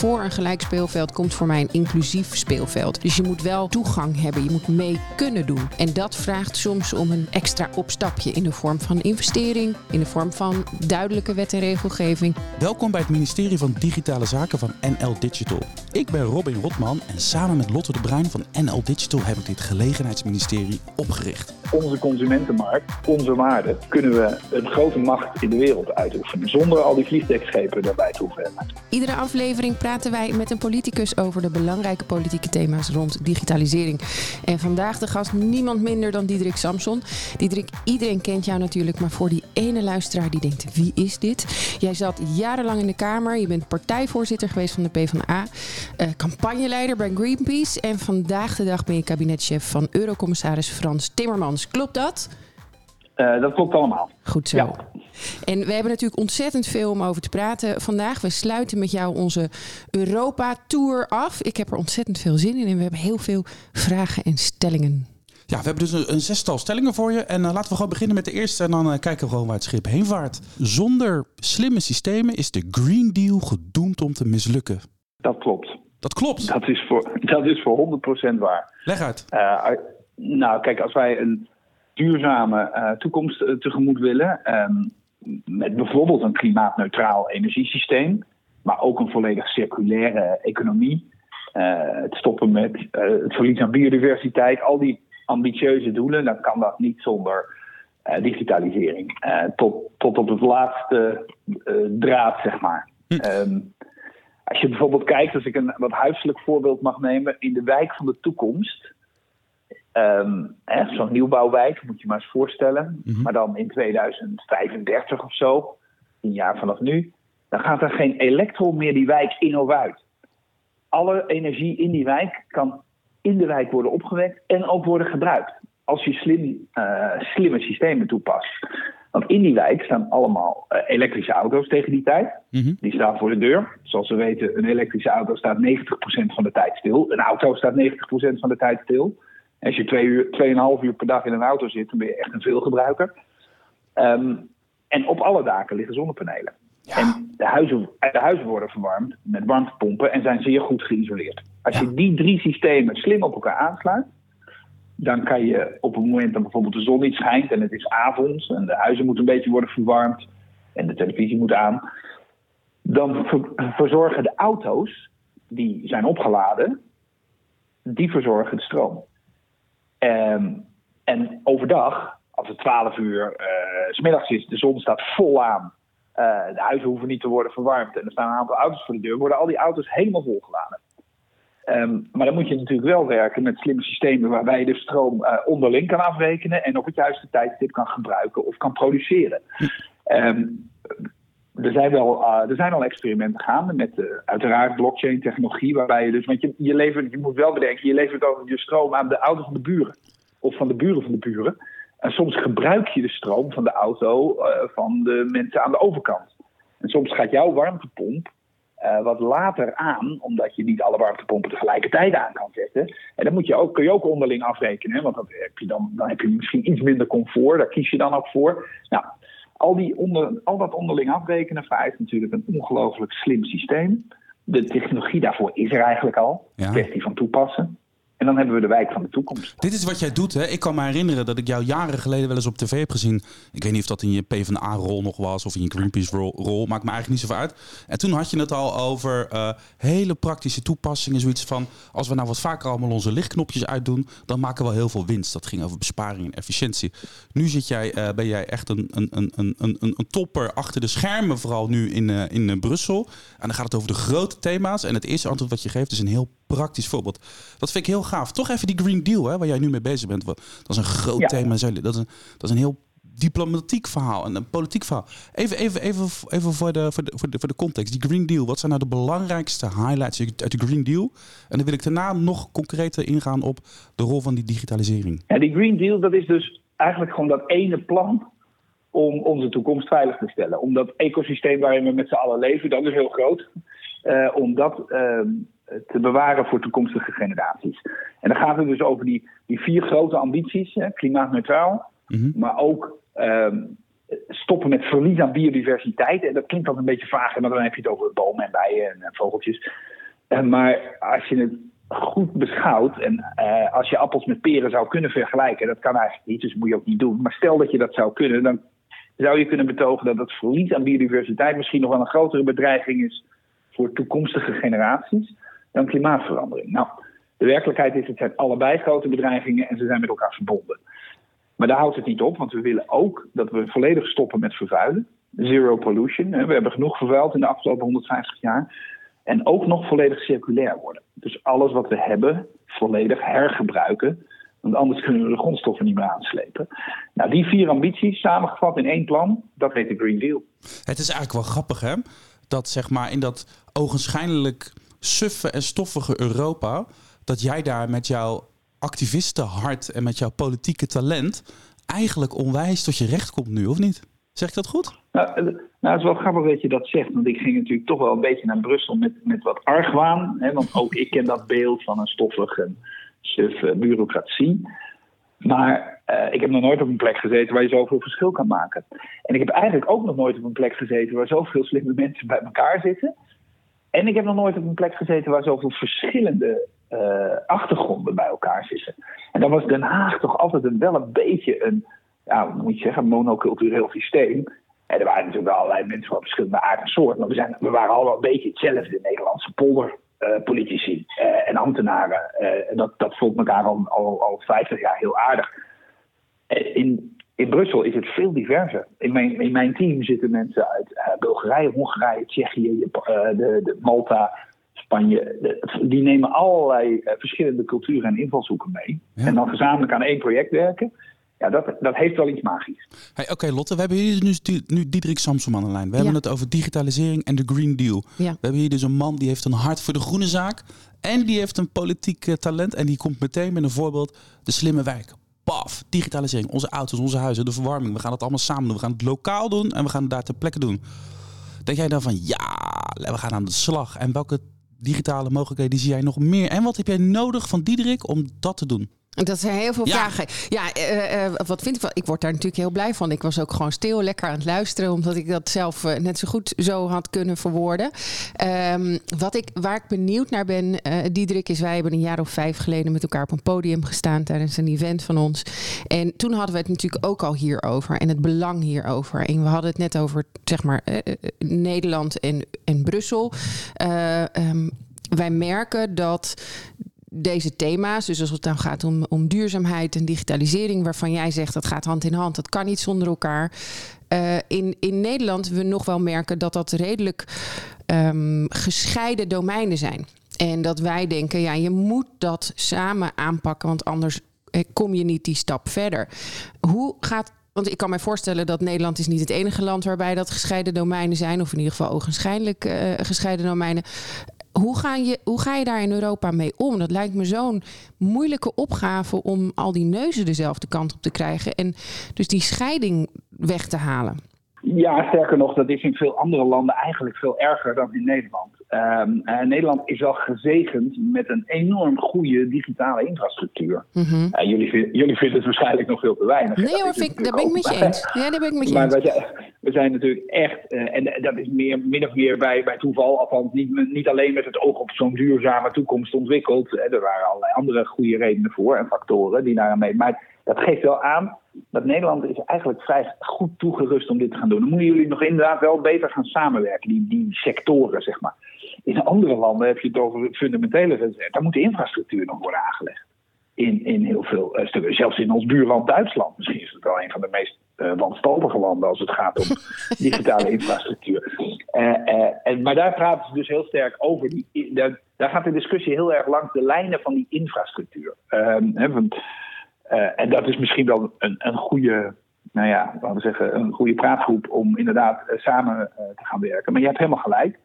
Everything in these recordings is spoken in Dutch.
voor een gelijk speelveld komt voor mij een inclusief speelveld. Dus je moet wel toegang hebben, je moet mee kunnen doen. En dat vraagt soms om een extra opstapje in de vorm van investering, in de vorm van duidelijke wet en regelgeving. Welkom bij het ministerie van Digitale Zaken van NL Digital. Ik ben Robin Rotman en samen met Lotte de Bruin van NL Digital heb ik dit gelegenheidsministerie opgericht. Onze consumentenmarkt, onze waarde, kunnen we een grote macht in de wereld uitoefenen. Zonder al die vliegdekschepen daarbij te hoeven hebben. Iedere aflevering praten wij met een politicus over de belangrijke politieke thema's rond digitalisering. En vandaag de gast niemand minder dan Diederik Samson. Diederik, iedereen kent jou natuurlijk, maar voor die ene luisteraar die denkt: wie is dit? Jij zat jarenlang in de Kamer, je bent partijvoorzitter geweest van de PvdA, uh, campagneleider bij Greenpeace en vandaag de dag ben je kabinetchef van Eurocommissaris Frans Timmermans. Klopt dat? Uh, dat klopt allemaal. Goed zo. Ja. En we hebben natuurlijk ontzettend veel om over te praten vandaag. We sluiten met jou onze Europa-tour af. Ik heb er ontzettend veel zin in en we hebben heel veel vragen en stellingen. Ja, we hebben dus een, een zestal stellingen voor je. En uh, laten we gewoon beginnen met de eerste en dan uh, kijken we gewoon waar het schip heen vaart. Zonder slimme systemen is de Green Deal gedoemd om te mislukken. Dat klopt. Dat klopt? Dat is voor, dat is voor 100% waar. Leg uit. Uh, nou, kijk, als wij een duurzame toekomst tegemoet willen... Ehm, met bijvoorbeeld een klimaatneutraal energiesysteem, maar ook een volledig circulaire economie. Uh, het stoppen met het verlies aan biodiversiteit, al die ambitieuze doelen, dan kan dat niet zonder uh, digitalisering. tot, tot op het laatste draad, zeg maar. Hm. Um, als je bijvoorbeeld kijkt, als ik een wat huiselijk voorbeeld mag nemen, in de wijk van de toekomst Um, Zo'n nieuwbouwwijk, moet je maar eens voorstellen. Mm -hmm. Maar dan in 2035 of zo, tien jaar vanaf nu, dan gaat er geen elektro meer die wijk in of uit. Alle energie in die wijk kan in de wijk worden opgewekt en ook worden gebruikt. Als je slim, uh, slimme systemen toepast. Want in die wijk staan allemaal uh, elektrische auto's tegen die tijd. Mm -hmm. Die staan voor de deur. Zoals we weten, een elektrische auto staat 90% van de tijd stil. Een auto staat 90% van de tijd stil. Als je twee uur, tweeënhalf uur per dag in een auto zit, dan ben je echt een veelgebruiker. Um, en op alle daken liggen zonnepanelen. Ja. En de huizen, de huizen worden verwarmd met warmtepompen en zijn zeer goed geïsoleerd. Als je die drie systemen slim op elkaar aansluit, dan kan je op het moment dat bijvoorbeeld de zon niet schijnt en het is avond en de huizen moeten een beetje worden verwarmd en de televisie moet aan, dan ver, verzorgen de auto's die zijn opgeladen, die verzorgen de stroom. Um, en overdag, als het 12 uur uh, s is, de zon staat vol aan. Uh, de huizen hoeven niet te worden verwarmd en er staan een aantal auto's voor de deur, worden al die auto's helemaal volgeladen. Um, maar dan moet je natuurlijk wel werken met slimme systemen waarbij je de stroom uh, onderling kan afrekenen en op het juiste tijdstip kan gebruiken of kan produceren. Um, er zijn, wel, uh, er zijn al experimenten gaande met uh, uiteraard blockchain-technologie, waarbij je dus, want je, je, levert, je moet wel bedenken, je levert ook je stroom aan de auto's van de buren of van de buren van de buren. En soms gebruik je de stroom van de auto uh, van de mensen aan de overkant. En soms gaat jouw warmtepomp wat later aan, omdat je niet alle warmtepompen tegelijkertijd aan kan zetten. En dan moet je ook, kun je ook onderling afrekenen, want dan heb, je dan, dan heb je misschien iets minder comfort, daar kies je dan ook voor. Nou, al, die onder, al dat onderling afrekenen vereist natuurlijk een ongelooflijk slim systeem. De technologie daarvoor is er eigenlijk al. Ja. Kwestie van toepassen. En dan hebben we de wijk van de toekomst. Dit is wat jij doet. Hè? Ik kan me herinneren dat ik jou jaren geleden wel eens op tv heb gezien. Ik weet niet of dat in je PvdA-rol nog was of in je Greenpeace-rol. Maakt me eigenlijk niet zoveel uit. En toen had je het al over uh, hele praktische toepassingen. Zoiets van, als we nou wat vaker allemaal onze lichtknopjes uitdoen... dan maken we heel veel winst. Dat ging over besparing en efficiëntie. Nu zit jij, uh, ben jij echt een, een, een, een, een, een topper achter de schermen. Vooral nu in, uh, in Brussel. En dan gaat het over de grote thema's. En het eerste antwoord wat je geeft is een heel praktisch voorbeeld. Dat vind ik heel gaaf. Toch even die Green Deal, hè, waar jij nu mee bezig bent. Dat is een groot ja. thema. Dat is een, dat is een heel diplomatiek verhaal en een politiek verhaal. Even, even, even, even voor, de, voor, de, voor, de, voor de context. Die Green Deal, wat zijn nou de belangrijkste highlights uit de Green Deal? En dan wil ik daarna nog concreter ingaan op de rol van die digitalisering. Ja, die Green Deal, dat is dus eigenlijk gewoon dat ene plan om onze toekomst veilig te stellen. Om dat ecosysteem waarin we met z'n allen leven, dat is heel groot. Uh, om dat uh, te bewaren voor toekomstige generaties. En dan gaat het dus over die, die vier grote ambities: hè, klimaatneutraal, mm -hmm. maar ook um, stoppen met verlies aan biodiversiteit. En dat klinkt dan een beetje vaag, maar dan heb je het over bomen en bijen en, vogeltjes. maar als je het goed beschouwt en als je appels met peren zou kunnen vergelijken, dat kan eigenlijk niet, dus dat moet je ook niet doen. Maar stel dat je dat zou kunnen, dan zou je kunnen betogen dat het verlies aan biodiversiteit misschien nog wel een grotere bedreiging is voor toekomstige generaties dan klimaatverandering. Nou, de werkelijkheid is, het zijn allebei grote bedreigingen en ze zijn met elkaar verbonden. Maar daar houdt het niet op, want we willen ook dat we volledig stoppen met vervuilen. Zero pollution. We hebben genoeg vervuild in de afgelopen 150 jaar. En ook nog volledig circulair worden. Dus alles wat we hebben, volledig hergebruiken. Want anders kunnen we de grondstoffen niet meer aanslepen. Nou, die vier ambities samengevat in één plan, dat heet de Green Deal. Het is eigenlijk wel grappig, hè? Dat zeg maar in dat ogenschijnlijk suffe en stoffige Europa, dat jij daar met jouw activistenhart en met jouw politieke talent eigenlijk onwijs tot je recht komt nu, of niet? Zeg ik dat goed? Nou, eh, nou, het is wel grappig dat je dat zegt. Want ik ging natuurlijk toch wel een beetje naar Brussel met, met wat argwaan. Hè, want ook ik ken dat beeld van een stoffige, suffe bureaucratie. Maar uh, ik heb nog nooit op een plek gezeten waar je zoveel verschil kan maken. En ik heb eigenlijk ook nog nooit op een plek gezeten waar zoveel slimme mensen bij elkaar zitten. En ik heb nog nooit op een plek gezeten waar zoveel verschillende uh, achtergronden bij elkaar zitten. En dan was Den Haag toch altijd een, wel een beetje een, ja, moet je zeggen, monocultureel systeem. En er waren natuurlijk wel allerlei mensen van verschillende aard en soort. Maar we, waren allemaal een beetje hetzelfde Nederlandse polderpolitici uh, en ambtenaren. en dat, dat vond elkaar al, al, al 50 jaar heel aardig. In, in Brussel is het veel diverser. In mijn, in mijn team zitten mensen uit uh, Bulgarije, Hongarije, Tsjechië, uh, de, de Malta, Spanje. De, die nemen allerlei uh, verschillende culturen en invalshoeken mee. En dan gezamenlijk aan één project werken. Ja, dat, dat heeft wel iets magisch. Hey, Oké, Lotte, we hebben hier nu, nu Diederik Samsom aan de lijn. We hebben het over digitalisering en de Green Deal. Ja. We hebben hier dus een man die heeft een hart voor de groene zaak. En die heeft een politiek talent. En die komt meteen met een voorbeeld: de slimme wijk paf, digitalisering. Onze auto's, onze huizen, de verwarming. We gaan het allemaal samen doen. We gaan het lokaal doen en we gaan het daar ter plekke doen. Denk jij dan van, ja, we gaan aan de slag. En welke digitale mogelijkheden zie jij nog meer? En wat heb jij nodig van Diederik om dat te doen? Dat zijn heel veel vragen. Ja, uh, wat vind ik wel? Ik word daar natuurlijk heel blij van. Ik was ook gewoon stil, lekker aan het luisteren, omdat ik dat zelf uh, net zo goed zo had kunnen verwoorden. Um, wat ik, waar ik benieuwd naar ben, Diederik, is wij hebben een jaar of vijf geleden met elkaar op een podium gestaan tijdens een event van ons. En toen hadden we het natuurlijk ook al hierover en het belang hierover. En we hadden het net over, zeg maar, Nederland en, en Brussel. Um, wij merken dat deze thema's, dus als het dan gaat om, om duurzaamheid en digitalisering, waarvan jij zegt dat gaat hand in hand, dat kan niet zonder elkaar. Uh, in, in Nederland we nog wel merken dat dat redelijk um, gescheiden domeinen zijn. En dat wij denken, ja, je moet dat samen aanpakken, want anders eh, kom je niet die stap verder. Hoe gaat want ik kan mij voorstellen dat Nederland is niet het enige land waarbij dat gescheiden domeinen zijn, of in ieder geval ogenschijnlijk uh, gescheiden domeinen hoe ga, je, hoe ga je daar in Europa mee om? Dat lijkt me zo'n moeilijke opgave om al die neuzen dezelfde kant op te krijgen. En dus die scheiding weg te halen. Ja, sterker nog, dat is in veel andere landen eigenlijk veel erger dan in Nederland. Um, uh, Nederland is wel gezegend met een enorm goede digitale infrastructuur. Mm -hmm. uh, jullie, jullie, vinden het waarschijnlijk nog veel te weinig. Nee hoor, vind, daar ben ik met je eens. Ja, daar ben ik met je maar eens. Maar we zijn natuurlijk echt, uh, en dat is meer, min of meer bij, bij toeval, althans niet, niet alleen met het oog op zo'n duurzame toekomst ontwikkeld. er waren allerlei andere goede redenen voor en factoren die daar aan mee. Maar dat geeft wel aan dat Nederland is eigenlijk vrij goed toegerust om dit te gaan doen. Dan moeten jullie nog inderdaad wel beter gaan samenwerken, die, die sectoren, zeg maar. In andere landen heb je het over fundamentele gezet. Daar moet de infrastructuur nog worden aangelegd. In, in heel veel uh, stukken. Zelfs in ons buurland Duitsland. Misschien is het wel een van de meest uh, landen als het gaat om digitale infrastructuur. Uh, en, maar daar praten ze dus heel sterk over. Die, daar, daar, gaat de discussie heel erg langs de lijnen van die infrastructuur. Ehm, hè, van, en dat is misschien wel een, een goede nou ja, laten we zeggen, een goede praatgroep om inderdaad samen te gaan werken. Maar je hebt helemaal gelijk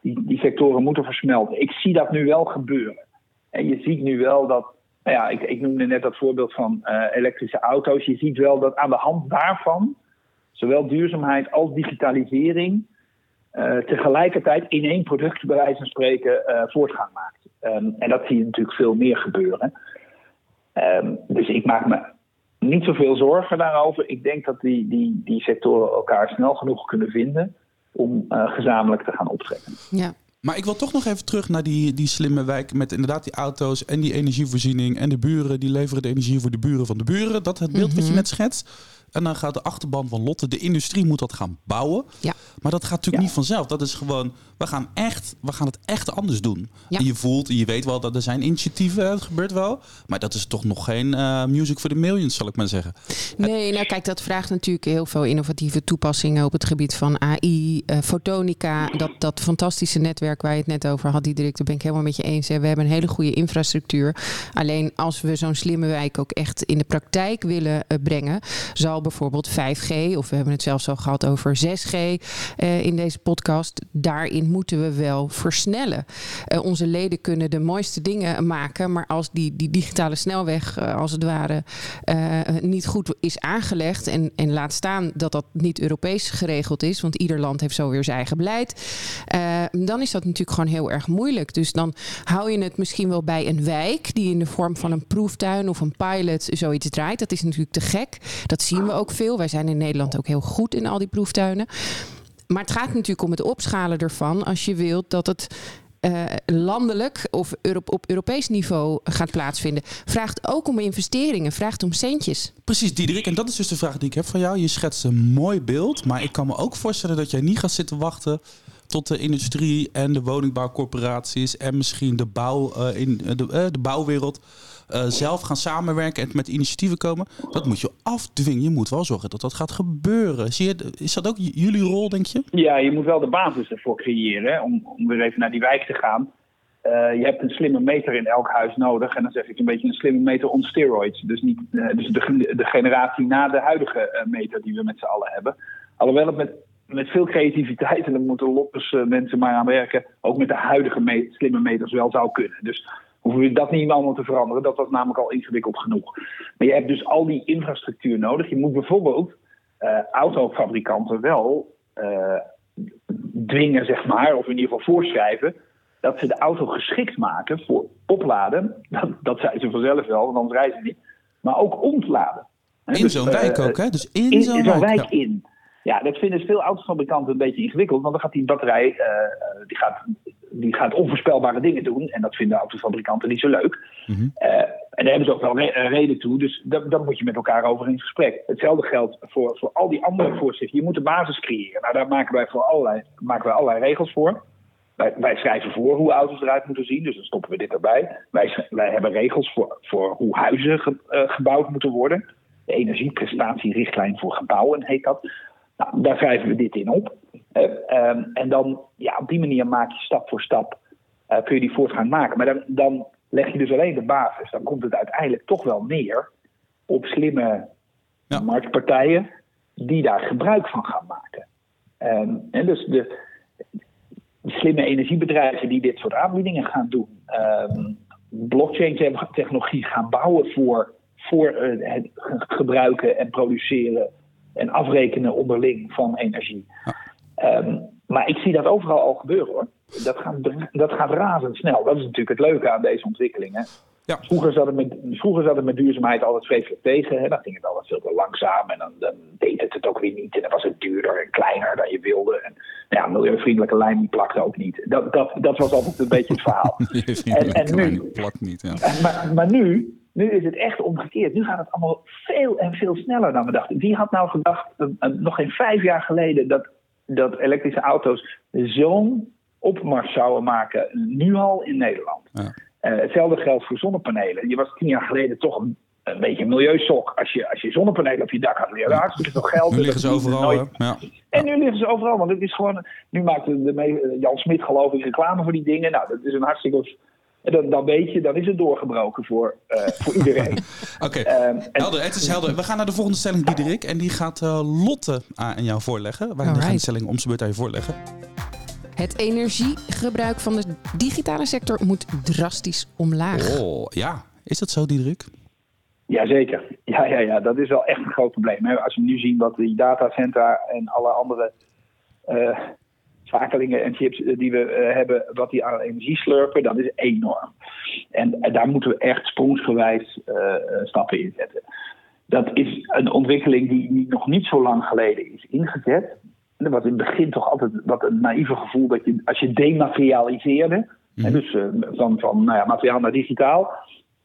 die, die sectoren moeten versmelten. Ik zie dat nu wel gebeuren. En je ziet nu wel dat, nou ja, ik, ik noemde net dat voorbeeld van elektrische auto's. Je ziet wel dat aan de hand daarvan, zowel duurzaamheid als digitalisering, tegelijkertijd in één product, van spreken, voortgang maakt. En dat zie je natuurlijk veel meer gebeuren. Um, dus ik maak me niet zoveel zorgen daarover. Ik denk dat die, die, die sectoren elkaar snel genoeg kunnen vinden om uh, gezamenlijk te gaan optrekken. Ja. Maar ik wil toch nog even terug naar die, die slimme wijk met inderdaad die auto's en die energievoorziening en de buren die leveren de energie voor de buren van de buren. Dat het beeld wat je net schetst. En dan gaat de achterban van Lotte, de industrie moet dat gaan bouwen. Ja. Maar dat gaat natuurlijk niet vanzelf. Dat is gewoon, we gaan, echt, we gaan het echt anders doen. En je voelt, je weet wel dat er zijn initiatieven, het gebeurt wel. Maar dat is toch nog geen uh, music for the millions, zal ik maar zeggen. Nee, nou kijk, dat vraagt natuurlijk heel veel innovatieve toepassingen op het gebied van AI, uh, fotonica. Dat, dat fantastische netwerk waar je het net over had, Diederik, daar ben ik helemaal met je eens. Hè. We hebben een hele goede infrastructuur. Alleen als we zo'n slimme wijk ook echt in de praktijk willen uh, brengen, zal bijvoorbeeld 5G, of we hebben het zelfs al gehad over 6G uh, in deze podcast. Daarin moeten we wel versnellen. Uh, onze leden kunnen de mooiste dingen maken, maar als die, die digitale snelweg uh, als het ware niet goed is aangelegd en, en laat staan dat dat niet Europees geregeld is, want ieder land heeft zo weer zijn eigen beleid, dan is dat natuurlijk gewoon heel erg moeilijk. Dus dan hou je het misschien wel bij een wijk die in de vorm van een proeftuin of een pilot zoiets draait. Dat is natuurlijk te gek. Dat zien we ook veel. Wij zijn in Nederland ook heel goed in al die proeftuinen. Maar het gaat natuurlijk om het opschalen ervan als je wilt dat het uh, landelijk of op Europees niveau gaat plaatsvinden. Vraagt ook om investeringen, vraagt om centjes. Precies, Diederik. En dat is dus de vraag die ik heb van jou. Je schetst een mooi beeld, maar ik kan me ook voorstellen dat jij niet gaat zitten wachten tot de industrie en de woningbouwcorporaties en misschien de, bouw, uh, in de, uh, de bouwwereld uh, zelf gaan samenwerken en met initiatieven komen. Dat moet je afdwingen. Je moet wel zorgen dat dat gaat gebeuren. Zie je, is dat ook jullie rol, denk je? Ja, je moet wel de basis ervoor creëren. Om, om weer even naar die wijk te gaan. Uh, je hebt een slimme meter in elk huis nodig. En dan zeg ik een beetje een slimme meter on steroids. Dus, niet, uh, dus de, de, generatie na de huidige meter die we met z'n allen hebben. Alhoewel het met, met veel creativiteit, en daar moeten Loppers mensen maar aan werken, ook met de huidige me slimme meters wel zou kunnen. Dus hoeven we dat niet allemaal te veranderen. Dat was namelijk al ingewikkeld genoeg. Maar je hebt dus al die infrastructuur nodig. Je moet bijvoorbeeld uh, autofabrikanten wel uh, dwingen, zeg maar, of in ieder geval voorschrijven, dat ze de auto geschikt maken voor opladen. Dat, dat zijn ze vanzelf wel, want anders rijden ze niet. Maar ook ontladen. In dus, zo'n wijk ook, hè? Dus in, in zo'n wijk, wijk ja. in. Ja, dat vinden veel autofabrikanten een beetje ingewikkeld, want dan gaat die batterij, uh, die gaat die gaat onvoorspelbare dingen doen. En dat vinden autofabrikanten niet zo leuk. Mm -hmm. uh, en daar hebben ze ook wel re reden toe. Dus daar moet je met elkaar over in gesprek. Hetzelfde geldt voor, voor al die andere voorschriften. Je moet de basis creëren. Nou, daar maken wij, voor allerlei, maken wij allerlei regels voor. Wij, wij, schrijven voor hoe auto's eruit moeten zien, dus dan stoppen we dit erbij. Wij, wij hebben regels voor, voor hoe huizen ge, uh, gebouwd moeten worden. De energieprestatierichtlijn voor gebouwen heet dat. Nou, daar schrijven we dit in op. Uh, um, en dan, ja, op die manier maak je stap voor stap, uh, kun je die voortgang maken. Maar dan, dan leg je dus alleen de basis. Dan komt het uiteindelijk toch wel neer op slimme ja. marktpartijen die daar gebruik van gaan maken. Um, en dus de, slimme energiebedrijven die dit soort aanbiedingen gaan doen, um, blockchain-technologie gaan bouwen voor, voor uh, het gebruiken en produceren en afrekenen onderling van energie. Ja. Um, maar ik zie dat overal al gebeuren hoor. Dat gaat, dat gaat razendsnel. Dat is natuurlijk het leuke aan deze ontwikkelingen. Ja. Vroeger, zat het met, vroeger zat het met duurzaamheid altijd vreselijk tegen. Hè? Dan ging het altijd veel te langzaam en dan, dan, deed het het ook weer niet. En dan was het duurder en kleiner dan je wilde. En nou ja, milieuvriendelijke die plakte ook niet. Dat, dat, dat was altijd een beetje het verhaal. en, en nu, plakt niet, ja. maar, maar nu, nu is het echt omgekeerd. Nu gaat het allemaal veel en veel sneller dan we dachten. Wie had nou gedacht, uh, uh, nog geen vijf jaar geleden, dat, dat elektrische auto's zo'n opmars zouden maken, nu al in Nederland? Ja. Uh, hetzelfde geldt voor zonnepanelen. Je was tien jaar geleden toch een, een beetje een milieusok als je, als je zonnepanelen op je dak had. Ja, hartstikke veel geld. Nu liggen ze overal. Nooit... Ja. En nu liggen ze overal, want het is gewoon. Nu maakt de, de, Jan Smit, geloof ik, reclame voor die dingen. Nou, dat is een hartstikke. Dan, dan weet je, dan is het doorgebroken voor, uh, voor iedereen. Oké, okay. um, helder. Het is helder. We gaan naar de volgende stelling, Diederik. En die gaat uh, Lotte aan jou voorleggen. Wij gaan de stelling om zijn beurt aan je voorleggen. Het energiegebruik van de digitale sector moet drastisch omlaag. Oh, ja. Is dat zo, Diederik? Jazeker. Ja, ja, ja, dat is wel echt een groot probleem. Als we nu zien wat die datacentra en alle andere uh, schakelingen en chips die we uh, hebben, wat die aan energie slurpen, dat is enorm. En, en daar moeten we echt sprongsgewijs stappen in zetten. dat is een ontwikkeling die nog niet zo lang geleden is ingezet. Er was in het begin toch altijd wat een naïeve gevoel dat je, als je dematerialiseerde, mm. dus van, van nou ja, materiaal naar digitaal,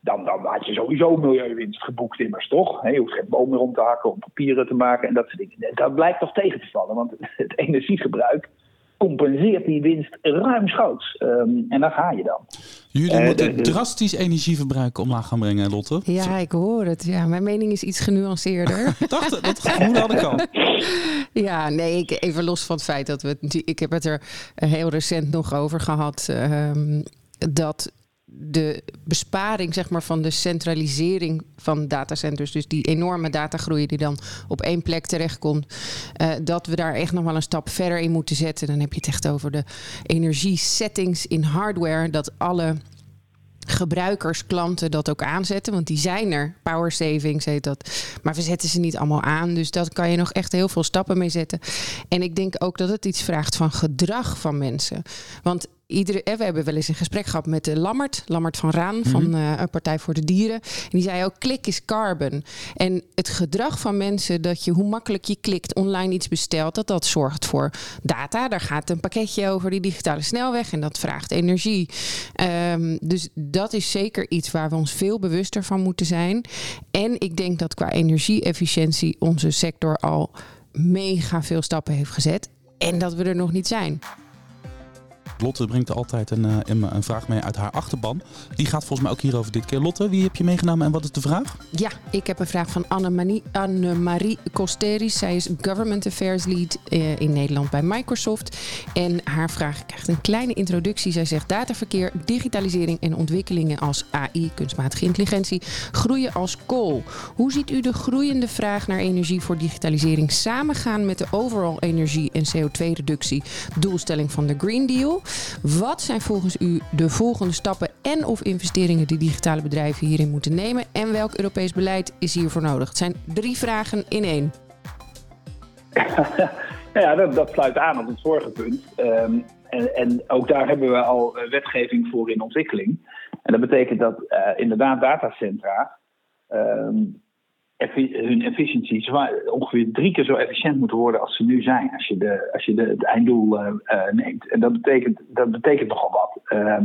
dan, dan had je sowieso milieuwinst geboekt immers, toch? je hoeft geen boom meer om te hakken om papieren te maken en dat soort dingen. Dat blijkt toch tegen te vallen, want het energiegebruik compenseert die winst ruimschoots. Um, en daar ga je dan. Jullie uh, moeten drastisch energieverbruik omlaag gaan brengen, Lotte. Ja, ik hoor het. Ja, mijn mening is iets genuanceerder. ik dacht, dat gevoel had ik al. Ja, nee, ik, even los van het feit dat we... Ik heb het er heel recent nog over gehad... Um, dat de besparing zeg maar, van de centralisering van datacenters, dus die enorme datagroei die dan op één plek terechtkomt, uh, dat we daar echt nog wel een stap verder in moeten zetten. Dan heb je het echt over de energiesettings in hardware, dat alle gebruikers, klanten dat ook aanzetten. Want die zijn er. Power savings heet dat. Maar we zetten ze niet allemaal aan. Dus dat kan je nog echt heel veel stappen mee zetten. En ik denk ook dat het iets vraagt van gedrag van mensen. Want iedere, we hebben wel eens een gesprek gehad met de Lammert, Lammert van Raan van uh, Partij voor de Dieren. En die zei ook: klik is carbon. En het gedrag van mensen dat je, hoe makkelijk je klikt, online iets bestelt, dat dat zorgt voor data. Daar gaat een pakketje over die digitale snelweg en dat vraagt energie. Um, dus dat is zeker iets waar we ons veel bewuster van moeten zijn. En ik denk dat qua energie-efficiëntie onze sector al mega veel stappen heeft gezet. En dat we er nog niet zijn. Lotte brengt altijd een, uh, een, vraag mee uit haar achterban. Die gaat volgens mij ook hierover dit keer. Lotte, wie heb je meegenomen en wat is de vraag? Ja, ik heb een vraag van Anne-Marie Anne Costeris. Zij is Government Affairs Lead uh, in Nederland bij Microsoft. En haar vraag krijgt een kleine introductie. Zij zegt dataverkeer, digitalisering en ontwikkelingen als AI, kunstmatige intelligentie, groeien als kool. Hoe ziet u de groeiende vraag naar energie voor digitalisering samengaan met de overal energie- en CO2-reductie doelstelling van de Green Deal? Wat zijn volgens u de volgende stappen en of investeringen die digitale bedrijven hierin moeten nemen? En welk Europees beleid is hiervoor nodig? Het zijn drie vragen in één. ja, dat, dat, sluit aan op het vorige punt. Um, en, en, ook daar hebben we al eh, wetgeving voor in ontwikkeling. En dat betekent dat uh, inderdaad datacentra um, hun efficiëntie ongeveer drie keer zo efficiënt moeten worden als ze nu zijn. Als je, de, als je de, het einddoel uh, neemt. En dat betekent, dat betekent nogal wat. Uh,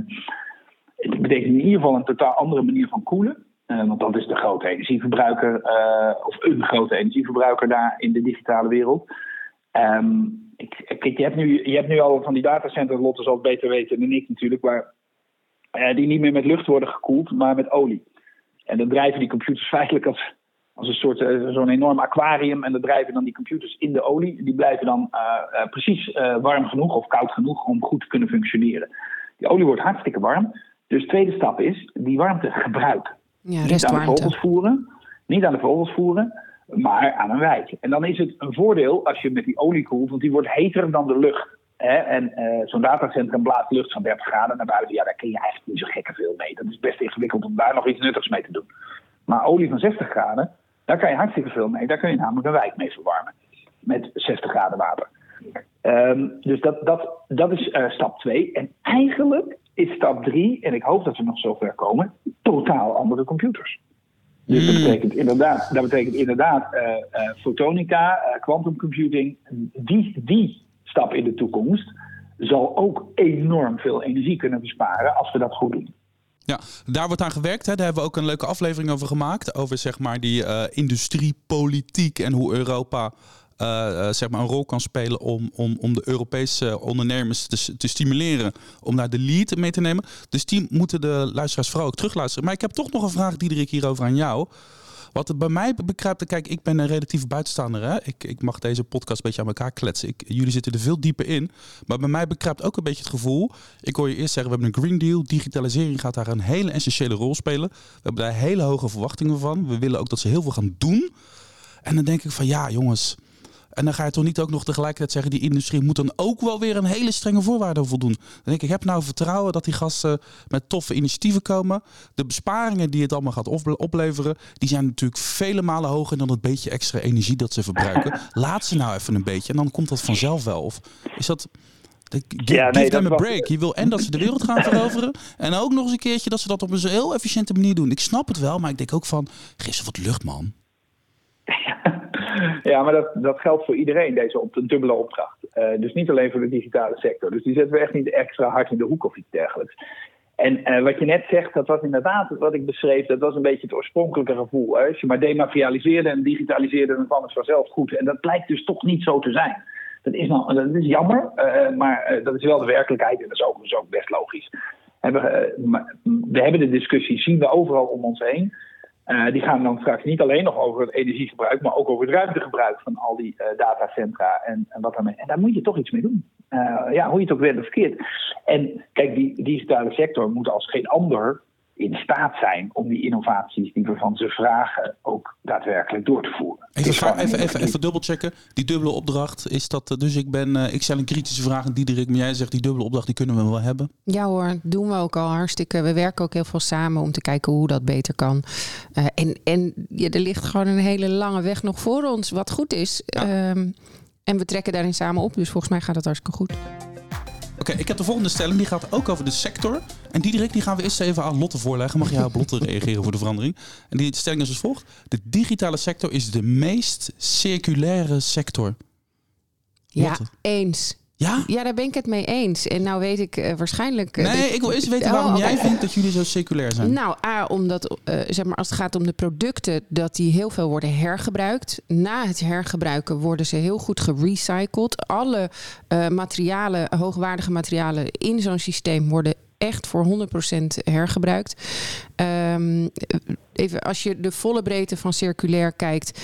het betekent in ieder geval een totaal andere manier van koelen. Uh, want dat is de grote energieverbruiker, of een grote energieverbruiker daar in de digitale wereld. Um, ik, kijk, je, hebt nu, je hebt nu al van die datacenters, Lotte zal het beter weten dan ik natuurlijk, waar, die niet meer met lucht worden gekoeld, maar met olie. En dan drijven die computers feitelijk als, als een soort uh, zo'n enorm aquarium. En dan drijven dan die computers in de olie. Die blijven dan uh, uh, precies warm genoeg of koud genoeg om goed te kunnen functioneren. Die olie wordt hartstikke warm. Dus de tweede stap is die warmte gebruiken. Ja, niet aan de vogels voeren, niet aan de vogels voeren, maar aan een wijk. En dan is het een voordeel als je met die olie koelt, want die wordt heter dan de lucht. Hè? En zo'n datacentrum blaast lucht van 30 graden naar buiten. Ja, daar kun je eigenlijk niet zo gekke veel mee. Dat is best ingewikkeld om daar nog iets nuttigs mee te doen. Maar olie van 60 graden, daar kan je hartstikke veel mee. Daar kun je namelijk een wijk mee verwarmen. Met 60 graden water. Um, dus dat, dat, dat is uh, stap 2. En eigenlijk is stap 3, en ik hoop dat we nog zover komen, totaal andere computers. Dus dat hmm. betekent inderdaad, dat betekent inderdaad uh, uh, fotonica, quantum computing. Die, die stap in de toekomst zal ook enorm veel energie kunnen besparen als we dat goed doen. Ja, daar wordt aan gewerkt. Hè. Daar hebben we ook een leuke aflevering over gemaakt. Over zeg maar die uh, industriepolitiek en hoe Europa uh, zeg maar een rol kan spelen om, om, om de Europese ondernemers te, te stimuleren om daar de lead mee te nemen. Dus die moeten de luisteraars vooral ook terugluisteren. Maar ik heb toch nog een vraag, Diederik, hierover aan jou. Wat het bij mij bekruipt, kijk, ik ben een relatief buitenstaander. Hè? Ik, ik mag deze podcast een beetje aan elkaar kletsen. Ik, jullie zitten er veel dieper in. Maar bij mij bekruipt ook een beetje het gevoel. Ik hoor je eerst zeggen, we hebben een Green Deal. Digitalisering gaat daar een hele essentiële rol spelen. We hebben daar hele hoge verwachtingen van. We willen ook dat ze heel veel gaan doen. En dan denk ik van, ja jongens... En dan ga je toch niet ook nog tegelijkertijd zeggen, die industrie moet dan ook wel weer een hele strenge voorwaarden voldoen. Dan denk ik, ik heb nou vertrouwen dat die gasten met toffe initiatieven komen. De besparingen die het allemaal gaat opleveren, die zijn natuurlijk vele malen hoger dan het beetje extra energie dat ze verbruiken. Laat ze nou even een beetje en dan komt dat vanzelf wel. Of is dat... Give, ja, nee, them a break. Je wil en dat ze de wereld gaan veroveren. En ook nog eens een keertje dat ze dat op een heel efficiënte manier doen. Ik snap het wel, maar ik denk ook van, geef ze wat lucht, man. Ja, maar dat, dat geldt voor iedereen, deze op, dubbele opdracht. Uh, dus niet alleen voor de digitale sector. Dus die zetten we echt niet extra hard in de hoek of iets dergelijks. En uh, wat je net zegt, dat was inderdaad wat ik beschreef, dat was een beetje het oorspronkelijke gevoel. Hè? Als je maar dematerialiseerde en digitaliseerde, dan kwam het vanzelf goed. En dat blijkt dus toch niet zo te zijn. Dat is, nog, dat is jammer, uh, maar dat is wel de werkelijkheid en dat is overigens ook best logisch. We hebben de discussie, zien we overal om ons heen. Uh, die gaan dan straks niet alleen nog over het energiegebruik, maar ook over het ruimtegebruik van al die uh, datacentra en, en, wat daarmee. En daar moet je toch iets mee doen. Uh, ja, hoe je het ook of verkeerd. En kijk, die digitale sector moet als geen ander in staat zijn om die innovaties die we van ze vragen ook daadwerkelijk door te voeren. Even, dus even, even, even dubbelchecken. Die dubbele opdracht is dat. Dus ik ben, uh, ik stel een kritische vraag aan Diederik, maar jij zegt die dubbele opdracht die kunnen we wel hebben. Ja hoor, doen we ook al hartstikke. We werken ook heel veel samen om te kijken hoe dat beter kan. Uh, en en ja, er ligt gewoon een hele lange weg nog voor ons, wat goed is. Ja. Um, en we trekken daarin samen op, dus volgens mij gaat het hartstikke goed. Oké, okay, ik heb de volgende stelling. Die gaat ook over de sector. En Diederik, die gaan we eerst even aan Lotte voorleggen. Mag jij op Lotte reageren voor de verandering? En die stelling is als volgt. De digitale sector is de meest circulaire sector. Lotte. Ja, eens. Ja? Ja, daar ben ik het mee eens. En nou weet ik uh, waarschijnlijk... Uh, nee, ik wil eerst weten waarom oh, okay. jij vindt dat jullie zo seculair zijn. Nou, A, omdat uh, zeg maar, als het gaat om de producten... dat die heel veel worden hergebruikt. Na het hergebruiken worden ze heel goed gerecycled. Alle materialen, hoogwaardige materialen in zo'n systeem... worden echt voor 100% hergebruikt. Um, even als je de volle breedte van circulair kijkt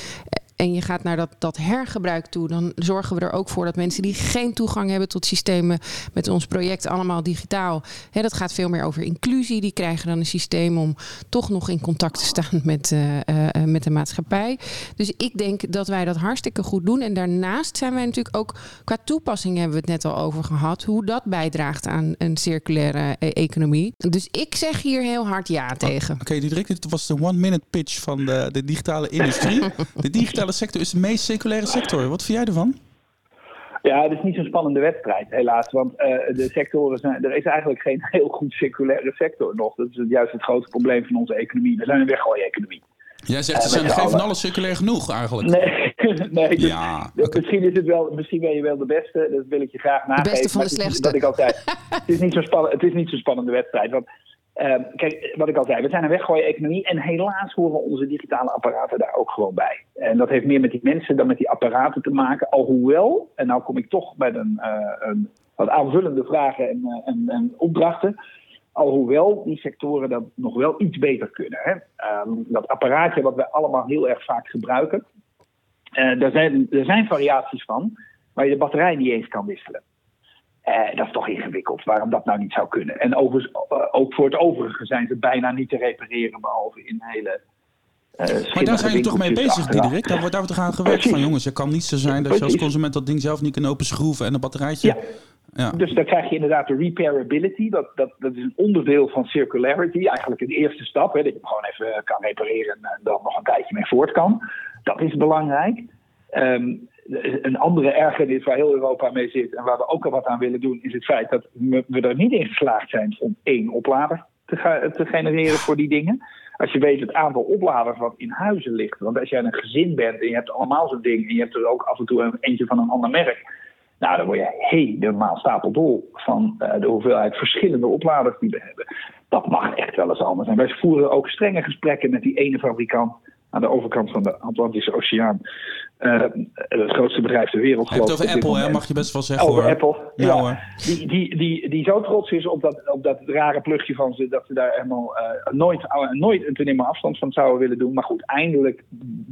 en je gaat naar dat, dat hergebruik toe, dan zorgen we er ook voor dat mensen die geen toegang hebben tot systemen met ons project allemaal digitaal. Hè, dat gaat veel meer over inclusie. Die krijgen dan een systeem om toch nog in contact te staan met, uh, uh, met de maatschappij. Dus ik denk dat wij dat hartstikke goed doen. En daarnaast zijn wij natuurlijk ook qua toepassing hebben we het net al over gehad, hoe dat bijdraagt aan een circulaire economie. Dus ik zeg hier heel hard ja tegen. Oké, okay, dit was de one-minute pitch van de, de digitale industrie. de digitale sector is de meest seculaire sector. Wat vind jij ervan? Ja, het is niet zo'n spannende wedstrijd, helaas. Want uh, de sectoren zijn, er is eigenlijk geen heel goed circulaire sector nog. Dat is juist het grote probleem van onze economie. We zijn een weggooieconomie. Jij zegt, ze zijn geen van alles circulair genoeg eigenlijk. Nee, nee dus, ja, dus okay. misschien, is het wel, misschien ben je wel de beste. Dat wil ik je graag nageven. De beste van de slechtste. Dat ik altijd. het, is niet zo spannend, het is niet zo'n spannende wedstrijd. Want kijk, wat ik al zei, we zijn een weggooien-economie en helaas horen onze digitale apparaten daar ook gewoon bij. En dat heeft meer met die mensen dan met die apparaten te maken. Alhoewel, en nou kom ik toch bij een, uh, een wat aanvullende vragen en, uh, en, en, opdrachten. Alhoewel die sectoren dat nog wel iets beter kunnen. Hè. Um, dat apparaatje wat wij allemaal heel erg vaak gebruiken, daar, zijn, er zijn variaties van waar je de batterij niet eens kan wisselen. Uh, dat is toch ingewikkeld, waarom dat nou niet zou kunnen. En overigens, uh, ook voor het overige zijn ze bijna niet te repareren, behalve in hele. Uh, maar daar zijn we toch mee bezig, Diederik? Daar wordt, daar wordt aan gewerkt van jongens. Het kan niet zo zijn dat je als consument dat ding zelf niet kan openschroeven en een batterijtje. Ja. Ja. Dus dan krijg je inderdaad de repairability. Dat, dat, dat is een onderdeel van circularity. Eigenlijk een eerste stap. Hè, dat je hem gewoon even kan repareren en dan nog een tijdje mee voort kan. Dat is belangrijk. Um, een andere ergernis waar heel Europa mee zit en waar we ook al wat aan willen doen, is het feit dat we er niet in geslaagd zijn om één oplader te, genereren voor die dingen. Als je weet het aantal opladers wat in huizen ligt. Want als jij een gezin bent en je hebt allemaal zo'n ding en je hebt er ook af en toe een, eentje van een ander merk. Nou, dan word je helemaal stapeldol van uh, de hoeveelheid verschillende opladers die we hebben. Dat mag echt wel eens anders. En wij voeren ook strenge gesprekken met die ene fabrikant aan de overkant van de Atlantische Oceaan. Uh, het grootste bedrijf ter wereld. Het over Apple, hè? mag je best wel zeggen. Over hoor. Apple, ja. ja. Hoor. Die, die, die, die zo trots is op dat, op dat rare plugje van ze, dat ze daar helemaal uh, nooit, uh, nooit een nemen afstand van zouden willen doen. Maar goed, eindelijk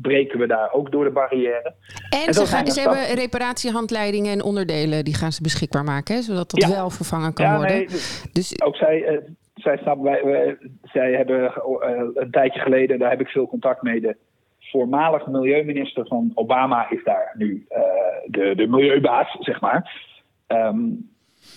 breken we daar ook door de barrière. En, en ze, gaan, ze hebben reparatiehandleidingen en onderdelen, die gaan ze beschikbaar maken, hè, zodat dat ja. wel vervangen kan ja, worden. Nee, dus ook zij eh, zij, snappen, wij, wij, zij hebben uh, een tijdje geleden, daar heb ik veel contact mee, de voormalig milieuminister van Obama is daar nu uh, de, de milieubaas, zeg maar. Um,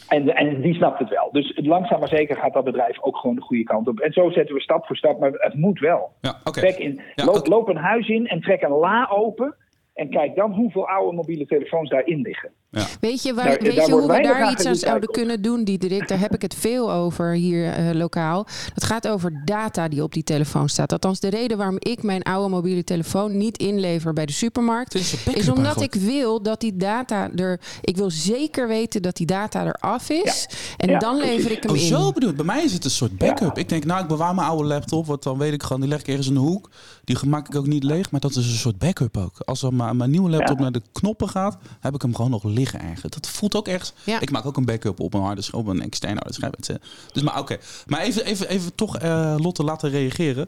en, en die snapt het wel. Dus langzaam maar zeker gaat dat bedrijf ook gewoon de goede kant op. En zo zetten we stap voor stap, maar het moet wel. Ja, okay. in, ja, loop, loop, een huis in en trek een la open. En kijk dan hoeveel oude mobiele telefoons daarin liggen. Ja. Weet je, waar, Daar- weet daar je wordt hoe we daar iets aan zouden kunnen doen, Diederik? Daar heb ik het veel over hier eh, lokaal. Het gaat over data die op die telefoon staat. Althans, de reden waarom ik mijn oude mobiele telefoon niet inlever bij de supermarkt... Is omdat eigenlijk. ik wil dat die data er... Ik wil zeker weten dat die data eraf is. En Ja, dan precies. lever ik hem Oh, in. zo bedoeld. Bij mij is het een soort backup. Ja. Ik denk, nou, ik bewaar mijn oude laptop, want dan weet ik gewoon, die leg ik ergens in de hoek. Die maak ik ook niet leeg, maar dat is een soort backup ook. Als er mijn, mijn nieuwe laptop Ja. naar de knoppen gaat, heb ik hem gewoon nog liggen ergens. Dat voelt ook echt. Ja. Ik maak ook een backup op een harde schijf, op een externe harde schijf. Dus maar oké. Maar even, even, even toch eh, Lotte laten reageren.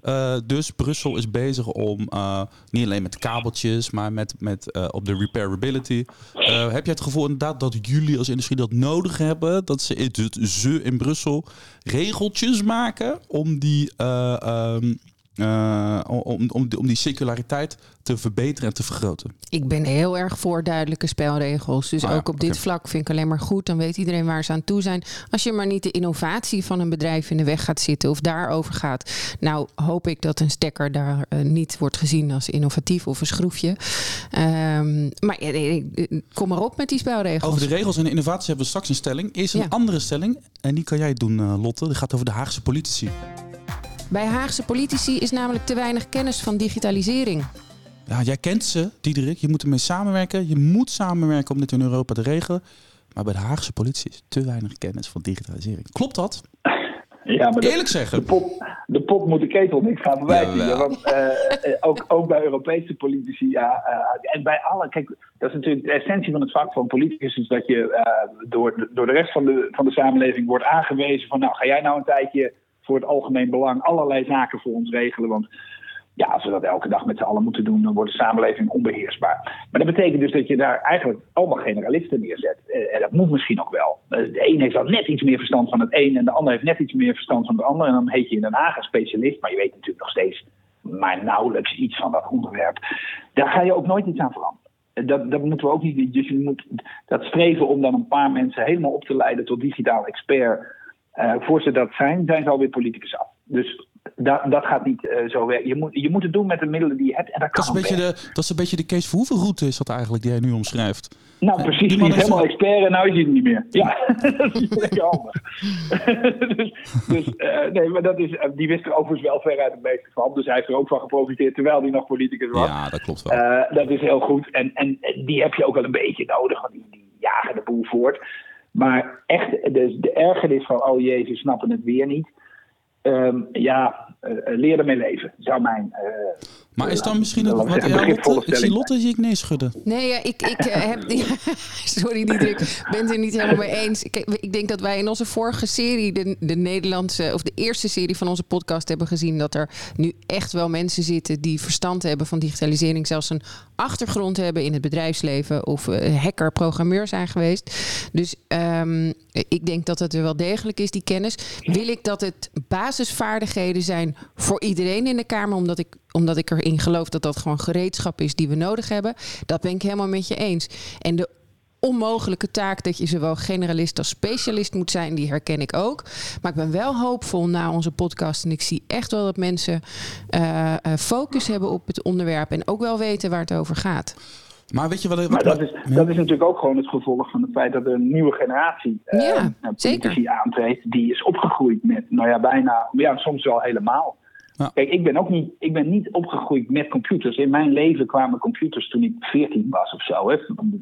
Eh, dus Brussel is bezig om eh, niet alleen met kabeltjes, maar met, met op de repairability. Heb je het gevoel inderdaad dat jullie als industrie dat nodig hebben? Dat ze, het, ze in Brussel regeltjes maken om die, eh, eh, om, om, om die circulariteit te verbeteren en te vergroten? Ik ben heel erg voor duidelijke spelregels. Dus Ah ook op dit vlak vind ik alleen maar goed. Dan weet iedereen waar ze aan toe zijn. Als je maar niet de innovatie van een bedrijf in de weg gaat zitten of daarover gaat. Nou, hoop ik dat een stekker daar eh, niet wordt gezien als innovatief of een schroefje. Ehm, maar eh, kom maar op met die spelregels. Over de regels en de innovatie hebben we straks een stelling. Eerst een Ja. andere stelling. En die kan jij doen, Lotte. Die gaat over de Haagse politici. Bij Haagse politici is namelijk te weinig kennis van digitalisering. Ja, jij kent ze, Diederik. Je moet ermee samenwerken. Je moet samenwerken om dit in Europa te regelen. Maar bij de Haagse politie is te weinig kennis van digitalisering. Klopt dat? Ja, maar de- Eerlijk De zeggen. pot, de pot moet de ketel niet gaan verwijten. Jawel. Want eh, eh, ook, ook bij Europese politici, ja, eh, en bij alle, kijk, dat is natuurlijk de essentie van het vak van politicus, is dat je eh, door, de- door de rest van de, van de samenleving wordt aangewezen van, nou, ga jij nou een tijdje voor het algemeen belang allerlei zaken voor ons regelen, want ja, als we dat elke dag met z'n allen moeten doen, dan wordt de samenleving onbeheersbaar. Maar dat betekent dus dat je daar eigenlijk allemaal generalisten neerzet. Eh, En dat moet misschien ook wel. Eh, De een heeft dan net iets meer verstand van het een en de ander heeft net iets meer verstand van het ander. En dan heet je in Den Haag een specialist, maar je weet natuurlijk nog steeds maar nauwelijks iets van dat onderwerp. Daar ga je ook nooit iets aan veranderen. Eh, Dat, dat moeten we ook niet. Dus je moet dat streven om dan een paar mensen helemaal op te leiden tot digitaal expert. Eh, voor ze dat zijn, zijn ze alweer politicus af. Dus dat, dat gaat niet eh, zo werken. Je moet, je moet het doen met de middelen die je hebt. En dat Dat kan is, een beetje de, dat is een beetje de Kees Verhoeven route is dat eigenlijk die jij nu omschrijft. Nou, Eh, precies. die is helemaal expert en nou is hij het niet meer. Ja, dat is lekker handig. dus dus nee, maar dat is, die wist er overigens wel ver uit het meeste van. Dus hij heeft er ook van geprofiteerd terwijl hij nog politicus was. Ja, dat klopt wel. Dat is heel goed. En, en en die heb je ook wel een beetje nodig, want die, die jagen de boel voort. Maar echt, de, de ergernis van, oh jee, ze snappen het weer niet. Ehm, ja, eh, leer ermee leven, zou mijn... eh, maar is dan misschien ik wat ja, Lotte? Ik zie. Lotte zie ik nee schudden. Nee, ja, ik, ik eh, heb. sorry, Diederik. Ik ben het er niet helemaal mee eens. Kijk, ik denk dat wij in onze vorige serie, de, de Nederlandse. of de eerste serie van onze podcast, hebben gezien. dat er nu echt wel mensen zitten die verstand hebben van digitalisering. zelfs een achtergrond hebben in het bedrijfsleven. of eh, hacker, programmeur zijn geweest. Dus ehm, ik denk dat het er wel degelijk is, die kennis. Wil ik dat het basisvaardigheden zijn voor iedereen in de Kamer, omdat ik, omdat ik erin geloof dat dat gewoon gereedschap is die we nodig hebben. Dat ben ik helemaal met je eens. En de onmogelijke taak dat je zowel generalist als specialist moet zijn, die herken ik ook. Maar ik ben wel hoopvol na onze podcast en ik zie echt wel dat mensen eh, eh, focus hebben op het onderwerp en ook wel weten waar het over gaat. Maar weet je wat... Maar dat is, ja. dat is natuurlijk ook gewoon het gevolg van het feit dat er een nieuwe generatie eh, Ja, nou, zeker. politici aantreedt. Die is opgegroeid met, nou ja, bijna, ja, soms wel helemaal. Ja. Kijk, ik ben ook niet, ik ben niet opgegroeid met computers. In mijn leven kwamen computers toen ik 14 was of zo. Hè.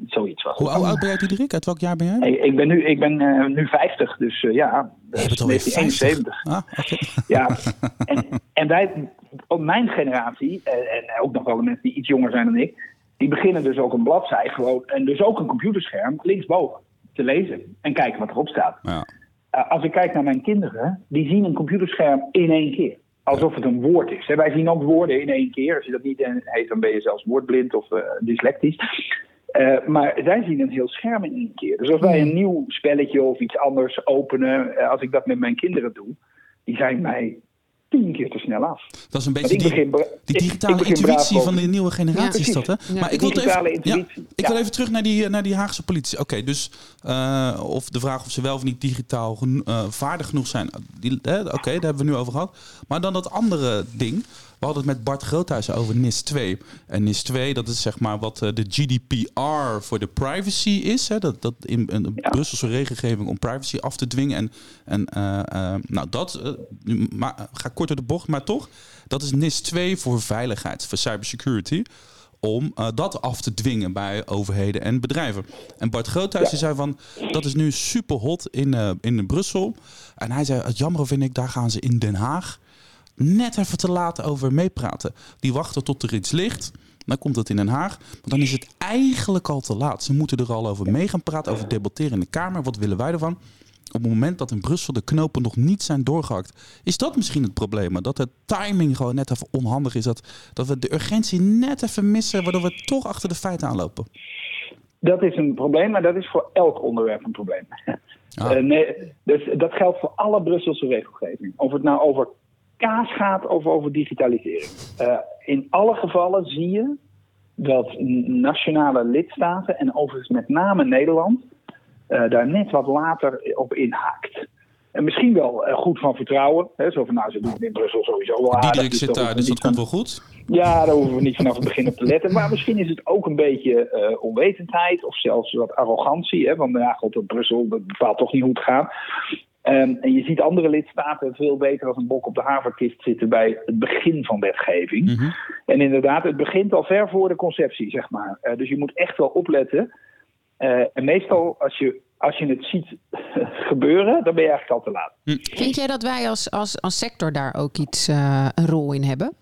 Zoiets was. Hoe oud, ben jij, Diederik? Uit welk jaar ben jij? Hey, ik ben nu, ik ben, eh, nu 50, dus eh, ja, Je bent alweer 50. 1971. Ah. Ja, en, en wij, mijn generatie, eh, en ook nog wel de mensen die iets jonger zijn dan ik, die beginnen dus ook een bladzij gewoon, en dus ook een computerscherm linksboven te lezen en kijken wat erop staat. Ja. Als ik kijk naar mijn kinderen, die zien een computerscherm in één keer. Alsof het een woord is. Wij zien ook woorden in één keer. Als je dat niet eh, heet, dan ben je zelfs woordblind of eh, dyslectisch. Eh, maar zij zien een heel scherm in één keer. Dus als wij een nieuw spelletje of iets anders openen, als ik dat met mijn kinderen doe, die zijn mij tien keer te snel af. Dat is een beetje die, begin, die digitale ik intuïtie van de nieuwe generatie is dat, hè? Ja. Maar ik wil, even, ja, ik wil even terug naar die, naar die Haagse politie. Oké, dus eh, of de vraag of ze wel of niet digitaal eh, vaardig genoeg zijn. Die- hè, Oké, daar hebben we nu over gehad. Maar dan dat andere ding. We hadden het met Bart Groothuis over NIS 2. En NIS 2, dat is zeg maar wat de GDPR voor de privacy is. Hè? Dat, dat in een Brusselse regelgeving om privacy af te dwingen. En, en nou, dat, maar, ga kort door de bocht, maar toch. Dat is NIS 2 voor veiligheid, voor cybersecurity om uh, dat af te dwingen bij overheden en bedrijven. En Bart Groothuis zei van, dat is nu super hot in, uh, in Brussel. En hij zei, het jammer vind ik, daar gaan ze in Den Haag net even te laat over meepraten. Die wachten tot er iets ligt. Dan komt het in Den Haag. Maar dan is het eigenlijk al te laat. Ze moeten er al over mee gaan praten, over debatteren in de Kamer. Wat willen wij ervan? op het moment dat in Brussel de knopen nog niet zijn doorgehakt, is dat misschien het probleem. Dat de timing gewoon net even onhandig is. Dat, dat we de urgentie net even missen, waardoor we toch achter de feiten aanlopen. Dat is een probleem, maar dat is voor elk onderwerp een probleem. Ah. Uh, nee, dus dat geldt voor alle Brusselse regelgeving. Of het nou over kaas gaat of over digitalisering. Uh, in alle gevallen zie je dat nationale lidstaten, en overigens met name Nederland, uh, daar net wat later op inhaakt. En misschien wel uh, goed van vertrouwen. Hè, zo van, nou, ze doen het in Brussel sowieso wel aardig. Diederik dus zit daar, dus dat komt wel goed? Ja, daar hoeven we niet vanaf het begin op te letten. Maar misschien is het ook een beetje uh, onwetendheid of zelfs wat arrogantie. Hè, want ja, god, Brussel dat bepaalt toch niet hoe het gaat. Um, en je ziet andere lidstaten veel beter als een bok op de haverkist zitten bij het begin van wetgeving. Mm -hmm. En inderdaad, het begint al ver voor de conceptie, zeg maar. Uh, dus je moet echt wel opletten uh, en meestal als je, als je het ziet gebeuren, dan ben je eigenlijk al te laat. Hm. Vind jij dat wij als, als, als sector daar ook iets uh, een rol in hebben?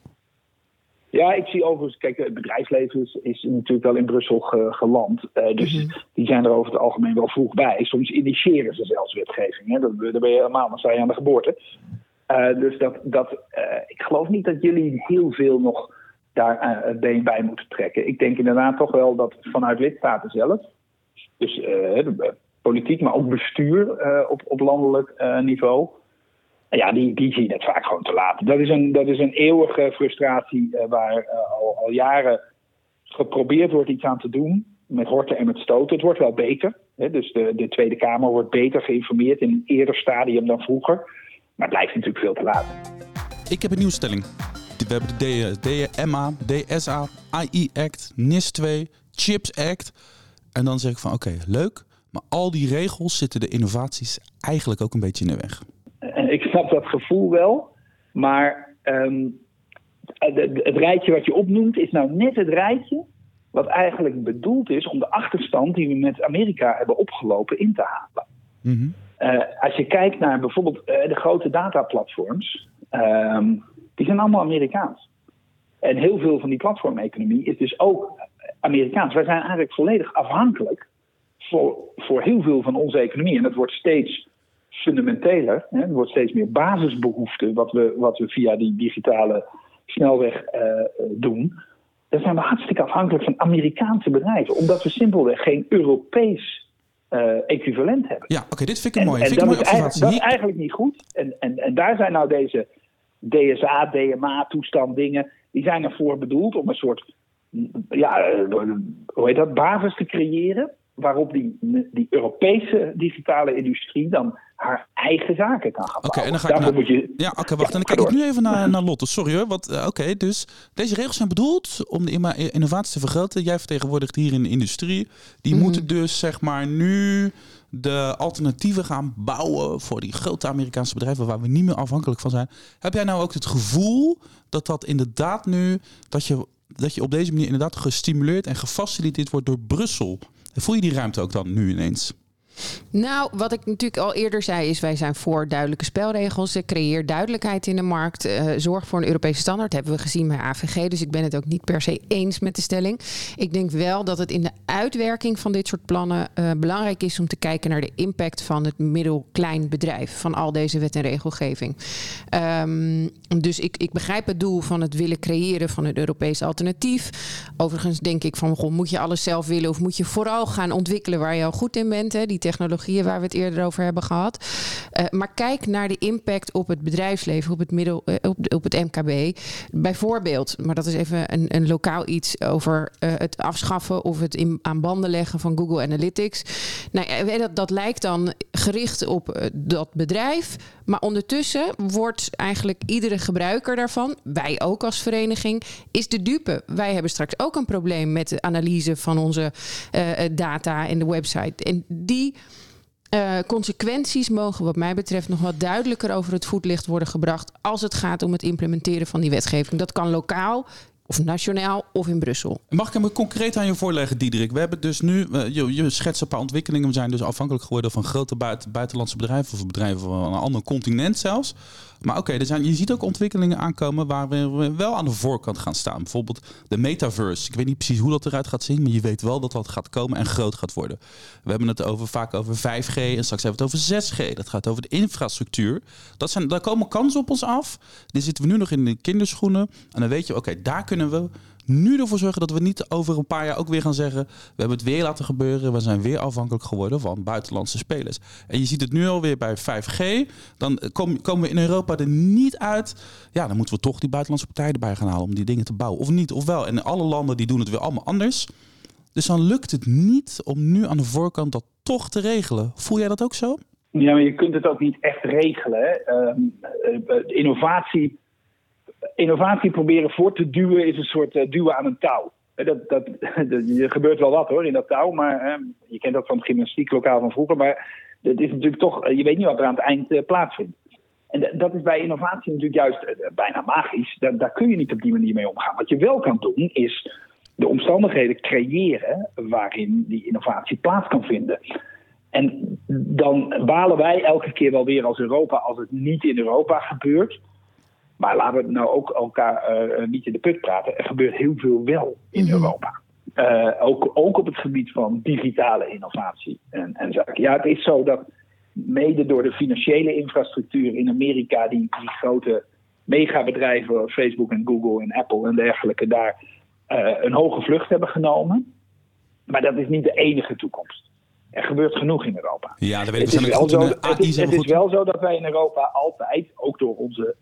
Ja, ik zie overigens, kijk, het bedrijfsleven is, is natuurlijk wel in Brussel ge, geland. Uh, dus mm -hmm. die zijn er over het algemeen wel vroeg bij. Soms initiëren ze zelfs wetgeving. Hè? Dat, daar ben je helemaal, dan sta je aan de geboorte. Uh, dus dat, dat, uh, ik geloof niet dat jullie heel veel nog daar het been bij moeten trekken. Ik denk inderdaad toch wel dat vanuit lidstaten zelf dus politiek, maar ook bestuur op, op landelijk niveau. Ja, die, die zien het vaak gewoon te laat. Dat is een, dat is een eeuwige frustratie waar al, al jaren geprobeerd wordt iets aan te doen. Met horten en met stoten. Het wordt wel beter. Hè? Dus de, de Tweede Kamer wordt beter geïnformeerd in een eerder stadium dan vroeger. Maar het blijft natuurlijk veel te laat. Ik heb een nieuwe stelling. We hebben de DMA, DSA, AI Act, NIS 2, CHIPS Act. En dan zeg ik van oké, leuk. Maar al die regels zitten de innovaties eigenlijk ook een beetje in de weg. Ik snap dat gevoel wel. Maar um, het rijtje wat je opnoemt is nou net het rijtje wat eigenlijk bedoeld is om de achterstand die we met Amerika hebben opgelopen in te halen. Mm -hmm. uh, als je kijkt naar bijvoorbeeld uh, de grote dataplatforms, um, die zijn allemaal Amerikaans. En heel veel van die platformeconomie is dus ook Amerikaans. Wij zijn eigenlijk volledig afhankelijk voor, voor heel veel van onze economie. En dat wordt steeds fundamenteler. Hè? Het wordt steeds meer basisbehoefte wat we, wat we via die digitale snelweg uh, doen. Daar zijn we hartstikke afhankelijk van Amerikaanse bedrijven. Omdat we simpelweg geen Europees uh, equivalent hebben. Ja, oké, dit vind ik een mooie. En, en dat, is eigenlijk, dat is eigenlijk niet goed. En, en, en daar zijn nou deze DSA, DMA-toestand dingen... die zijn ervoor bedoeld om een soort ja, eh, hoe heet dat, basis te creëren. Waarop die, die Europese digitale industrie dan haar eigen zaken kan gaan Oké, en dan ga ik naar, moet je, Ja, oké, wacht. Ja, en dan kijk ik nu even naar, naar Lotte. Sorry hoor. Uh, oké, dus deze regels zijn bedoeld om de innovatie te vergroten. Jij vertegenwoordigt hier in de industrie. Die mm. moeten dus zeg maar nu de alternatieven gaan bouwen voor die grote Amerikaanse bedrijven waar we niet meer afhankelijk van zijn. Heb jij nou ook het gevoel dat dat inderdaad nu, dat je dat je op deze manier inderdaad gestimuleerd en gefaciliteerd wordt door Brussel. Voel je die ruimte ook dan nu ineens? Nou, wat ik natuurlijk al eerder zei, is wij zijn voor duidelijke spelregels. Creëer duidelijkheid in de markt. Uh, zorg voor een Europese standaard. Hebben we gezien bij AVG. Dus ik ben het ook niet per se eens met de stelling. Ik denk wel dat het in de uitwerking van dit soort plannen uh, belangrijk is om te kijken naar de impact van het middel-klein bedrijf. Van al deze wet en regelgeving. Um, dus ik, ik begrijp het doel van het willen creëren van een Europees alternatief. Overigens denk ik van, goh, moet je alles zelf willen of moet je vooral gaan ontwikkelen waar je al goed in bent? Hè? Technologieën waar we het eerder over hebben gehad. maar kijk naar de impact op het bedrijfsleven, op het, middel, op, op, het MKB. Bijvoorbeeld, maar dat is even een, een lokaal iets over het afschaffen of het aan banden leggen van Google Analytics. Nou, dat, dat lijkt dan gericht op dat bedrijf. Maar ondertussen wordt eigenlijk iedere gebruiker daarvan, wij ook als vereniging, is de dupe. Wij hebben straks ook een probleem met de analyse van onze data en de website. En die uh, consequenties mogen wat mij betreft nog wat duidelijker over het voetlicht worden gebracht als het gaat om het implementeren van die wetgeving. Dat kan lokaal, of nationaal of in Brussel. Mag ik hem concreet aan je voorleggen, Diederik? We hebben dus nu, je, je schetst een paar ontwikkelingen. We zijn dus afhankelijk geworden van grote buitenlandse bedrijven of bedrijven van een ander continent zelfs. Maar oké, er zijn, je ziet ook ontwikkelingen aankomen waar we wel aan de voorkant gaan staan. Bijvoorbeeld de metaverse. Ik weet niet precies hoe dat eruit gaat zien, maar je weet wel dat dat gaat komen en groot gaat worden. We hebben het over, vaak over 5G en straks hebben we het over 6G. Dat gaat over de infrastructuur. Dat zijn, daar komen kansen op ons af. Die zitten we nu nog in de kinderschoenen. En dan weet je, oké, daar kunnen we nu ervoor zorgen dat we niet over een paar jaar ook weer gaan zeggen: we hebben het weer laten gebeuren. We zijn weer afhankelijk geworden van buitenlandse spelers. En je ziet het nu alweer bij 5G. Dan komen we in Europa er niet uit. Ja, dan moeten we toch die buitenlandse partijen erbij gaan halen om die dingen te bouwen. Of niet, ofwel. En alle landen die doen het weer allemaal anders. Dus dan lukt het niet om nu aan de voorkant dat toch te regelen. Voel jij dat ook zo? Ja, maar je kunt het ook niet echt regelen. Uh, innovatie innovatie proberen voor te duwen is een soort uh, duwen aan een touw. Dat, dat, er gebeurt wel wat hoor in dat touw, maar je kent dat van het gymnastieklokaal van vroeger. Maar het is natuurlijk toch, eh, je weet niet wat er aan het eind plaatsvindt. En dat is bij innovatie natuurlijk juist bijna magisch. Daar kun je niet op die manier mee omgaan. Wat je wel kan doen is de omstandigheden creëren waarin die innovatie plaats kan vinden. En dan balen wij elke keer wel weer als Europa als het niet in Europa gebeurt. Maar laten we nou ook elkaar uh, niet in de put praten. Er gebeurt heel veel wel in mhm. Europa. Uh, ook, ook op het gebied van digitale innovatie en, en zaken. Ja, het is zo dat mede door de financiële infrastructuur in Amerika, die, die grote megabedrijven, Facebook en Google en Apple en dergelijke, daar uh, een hoge vlucht hebben genomen. Maar dat is niet de enige toekomst. Er gebeurt genoeg in Europa. Ja, dat weet ik. Het, is wel, zo, het, is, het is wel zo dat wij in Europa altijd, ook door onze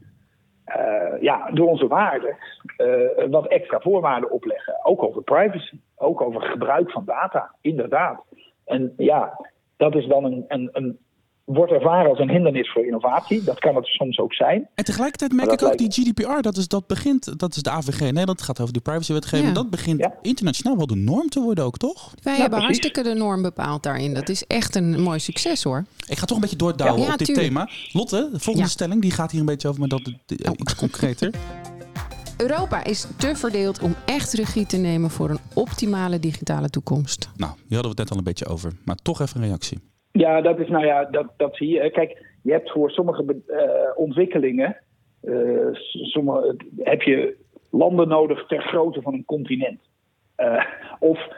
uh, ja, door onze waarden uh, wat extra voorwaarden opleggen. Ook over privacy, ook over gebruik van data, inderdaad. En ja, dat is dan een, een, een wordt ervaren als een hindernis voor innovatie. Dat kan het soms ook zijn. En tegelijkertijd merk ik ook die GDPR, dat is, dat begint, dat is de AVG Nederland, het gaat over die privacywetgeving. Ja. Dat begint internationaal wel de norm te worden ook, toch? Wij hebben hartstikke de norm bepaald daarin. Dat is echt een mooi succes hoor. Ik ga toch een beetje doordouwen op dit thema. Lotte, de volgende stelling, die gaat hier een beetje over, maar dat uh, iets concreter. Europa is te verdeeld om echt regie te nemen voor een optimale digitale toekomst. Nou, hier hadden we het net al een beetje over, maar toch even een reactie. Ja, dat is nou ja, dat, dat zie je. Kijk, je hebt voor sommige uh, ontwikkelingen uh, sommige, heb je landen nodig ter grootte van een continent. Uh, of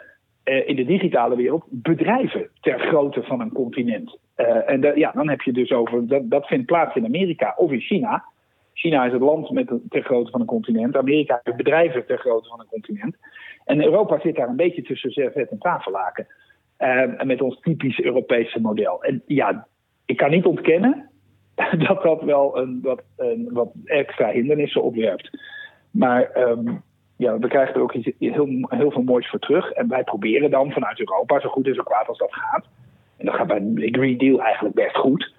in de digitale wereld bedrijven ter grootte van een continent. en ja, dan heb je dus over, dat, dat vindt plaats in Amerika of in China. China is het land met ter grootte van een continent. Amerika heeft bedrijven ter grootte van een continent. En Europa zit daar een beetje tussen servet en tafellaken. Uh, met ons typisch Europese model. En ja, ik kan niet ontkennen dat dat wel een, wat, een, wat extra hindernissen opwerpt. Maar um, ja, we krijgen er ook heel, heel veel moois voor terug. En wij proberen dan vanuit Europa, zo goed en zo kwaad als dat gaat. En dat gaat bij de Green Deal eigenlijk best goed.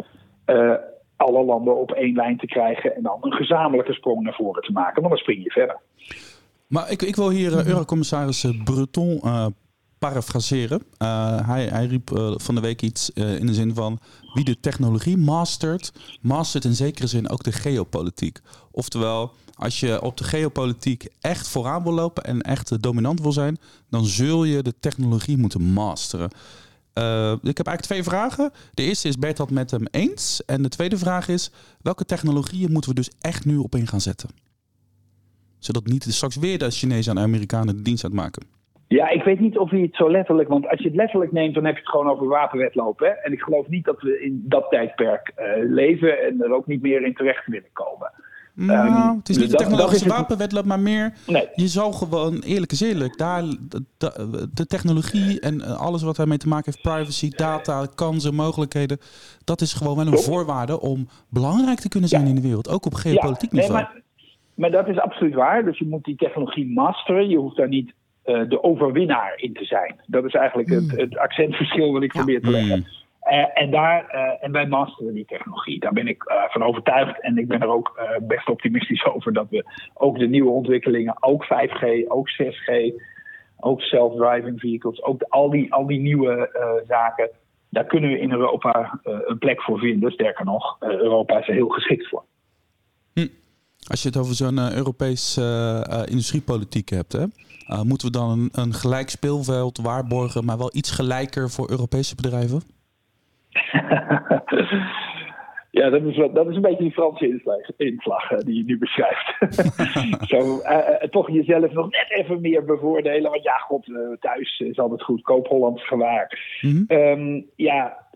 Uh, alle landen op één lijn te krijgen en dan een gezamenlijke sprong naar voren te maken. Want dan spring je verder. Maar ik, ik wil hier uh, Eurocommissaris Breton uh, parafraseren. Uh, hij, hij riep uh, van de week iets uh, in de zin van wie de technologie mastert, mastert in zekere zin ook de geopolitiek. Oftewel, als je op de geopolitiek echt vooraan wil lopen en echt dominant wil zijn, dan zul je de technologie moeten masteren. ik heb eigenlijk twee vragen. De eerste is, ben dat met hem eens? En de tweede vraag is, welke technologieën moeten we dus echt nu op in gaan zetten? Zodat niet straks weer de Chinezen en Amerikanen de dienst uitmaken. Ja, ik weet niet of je het zo letterlijk, want als je het letterlijk neemt, dan heb je het gewoon over wapenwetloop. Hè? En ik geloof niet dat we in dat tijdperk uh, leven en er ook niet meer in terecht willen komen. Nou, Ehm, het is dus niet de dat- dat technologische is het- wapenwedloop, maar meer... Nee. Je zou gewoon, eerlijk is eerlijk, daar, de, de- de technologie en eh, alles wat daarmee te maken heeft, privacy, data, kansen, mogelijkheden, dat is gewoon wel een voorwaarde om belangrijk te kunnen zijn Ja. in de wereld, ook op geopolitiek nee, niveau. maar, maar dat is absoluut waar. Dus je moet die technologie masteren. Je hoeft daar niet eh, de overwinnaar in te zijn. Dat is eigenlijk het, het accentverschil wat ik Ja. probeer te leggen. Mm. Eh, en, daar, eh, en wij masteren die technologie. Daar ben ik eh, van overtuigd. En ik ben er ook eh, best optimistisch over dat we ook de nieuwe ontwikkelingen, ook 5G, ook 6G, ook self-driving vehicles, ook de- al, die, al die nieuwe eh, zaken, daar kunnen we in Europa eh, een plek voor vinden. Sterker nog, eh, Europa is er heel geschikt voor. Als je het over zo'n eh, Europees eh, eh, industriepolitiek hebt, hè, moeten we dan een, een gelijk speelveld waarborgen, maar wel iets gelijker voor Europese bedrijven? Ja, dat is, wel, dat is een beetje die Franse inslag, inslag die je nu beschrijft. Zo, toch jezelf nog net even meer bevoordelen. Want ja, god, thuis is altijd goed. Koop Hollands gewaar. Mhm. Ehm, ja,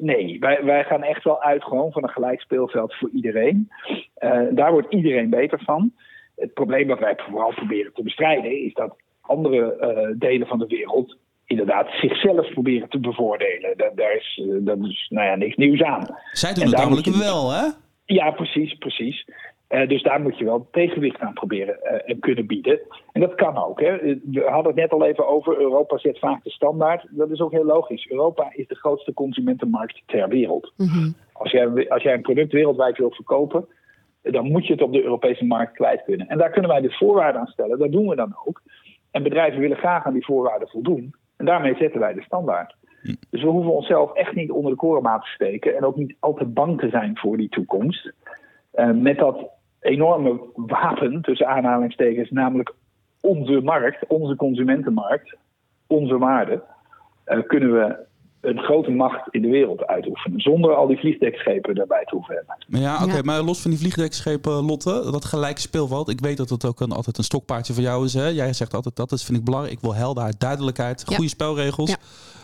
nee. Wij, wij gaan echt wel uit gewoon van een gelijk speelveld voor iedereen. Eh, daar wordt iedereen beter van. Het probleem wat wij vooral proberen te bestrijden... is dat andere eh, delen van de wereld inderdaad zichzelf proberen te bevoordelen. Daar, daar is, eh, dat is nou ja, niks nieuws aan. Zij doen En het namelijk wel, hè? Ja, precies, precies. Eh, dus daar moet je wel tegenwicht aan proberen eh, en kunnen bieden. En dat kan ook. Hè. We hadden het net al even over, Europa zet vaak de standaard. Dat is ook heel logisch. Europa is de grootste consumentenmarkt ter wereld. Mhm. Als jij, als jij een product wereldwijd wil verkopen, dan moet je het op de Europese markt kwijt kunnen. En daar kunnen wij de voorwaarden aan stellen. Dat doen we dan ook. En bedrijven willen graag aan die voorwaarden voldoen. En daarmee zetten wij de standaard. Dus we hoeven onszelf echt niet onder de korenmaat te steken. En ook niet al te bang te zijn voor die toekomst. Eh, met dat enorme wapen, tussen aanhalingstekens, namelijk onze markt, onze consumentenmarkt, onze waarde, eh, kunnen we een grote macht in de wereld uitoefenen. Zonder al die vliegdekschepen daarbij te hoeven hebben. Maar Ja, oké, Ja. maar los van die vliegdekschepen, Lotte, dat gelijke speelveld. Ik weet dat het ook een, altijd een stokpaardje voor jou is. Hè? Jij zegt altijd dat, dat vind ik belangrijk. Ik wil helderheid, duidelijkheid, Ja. goede spelregels. Ja.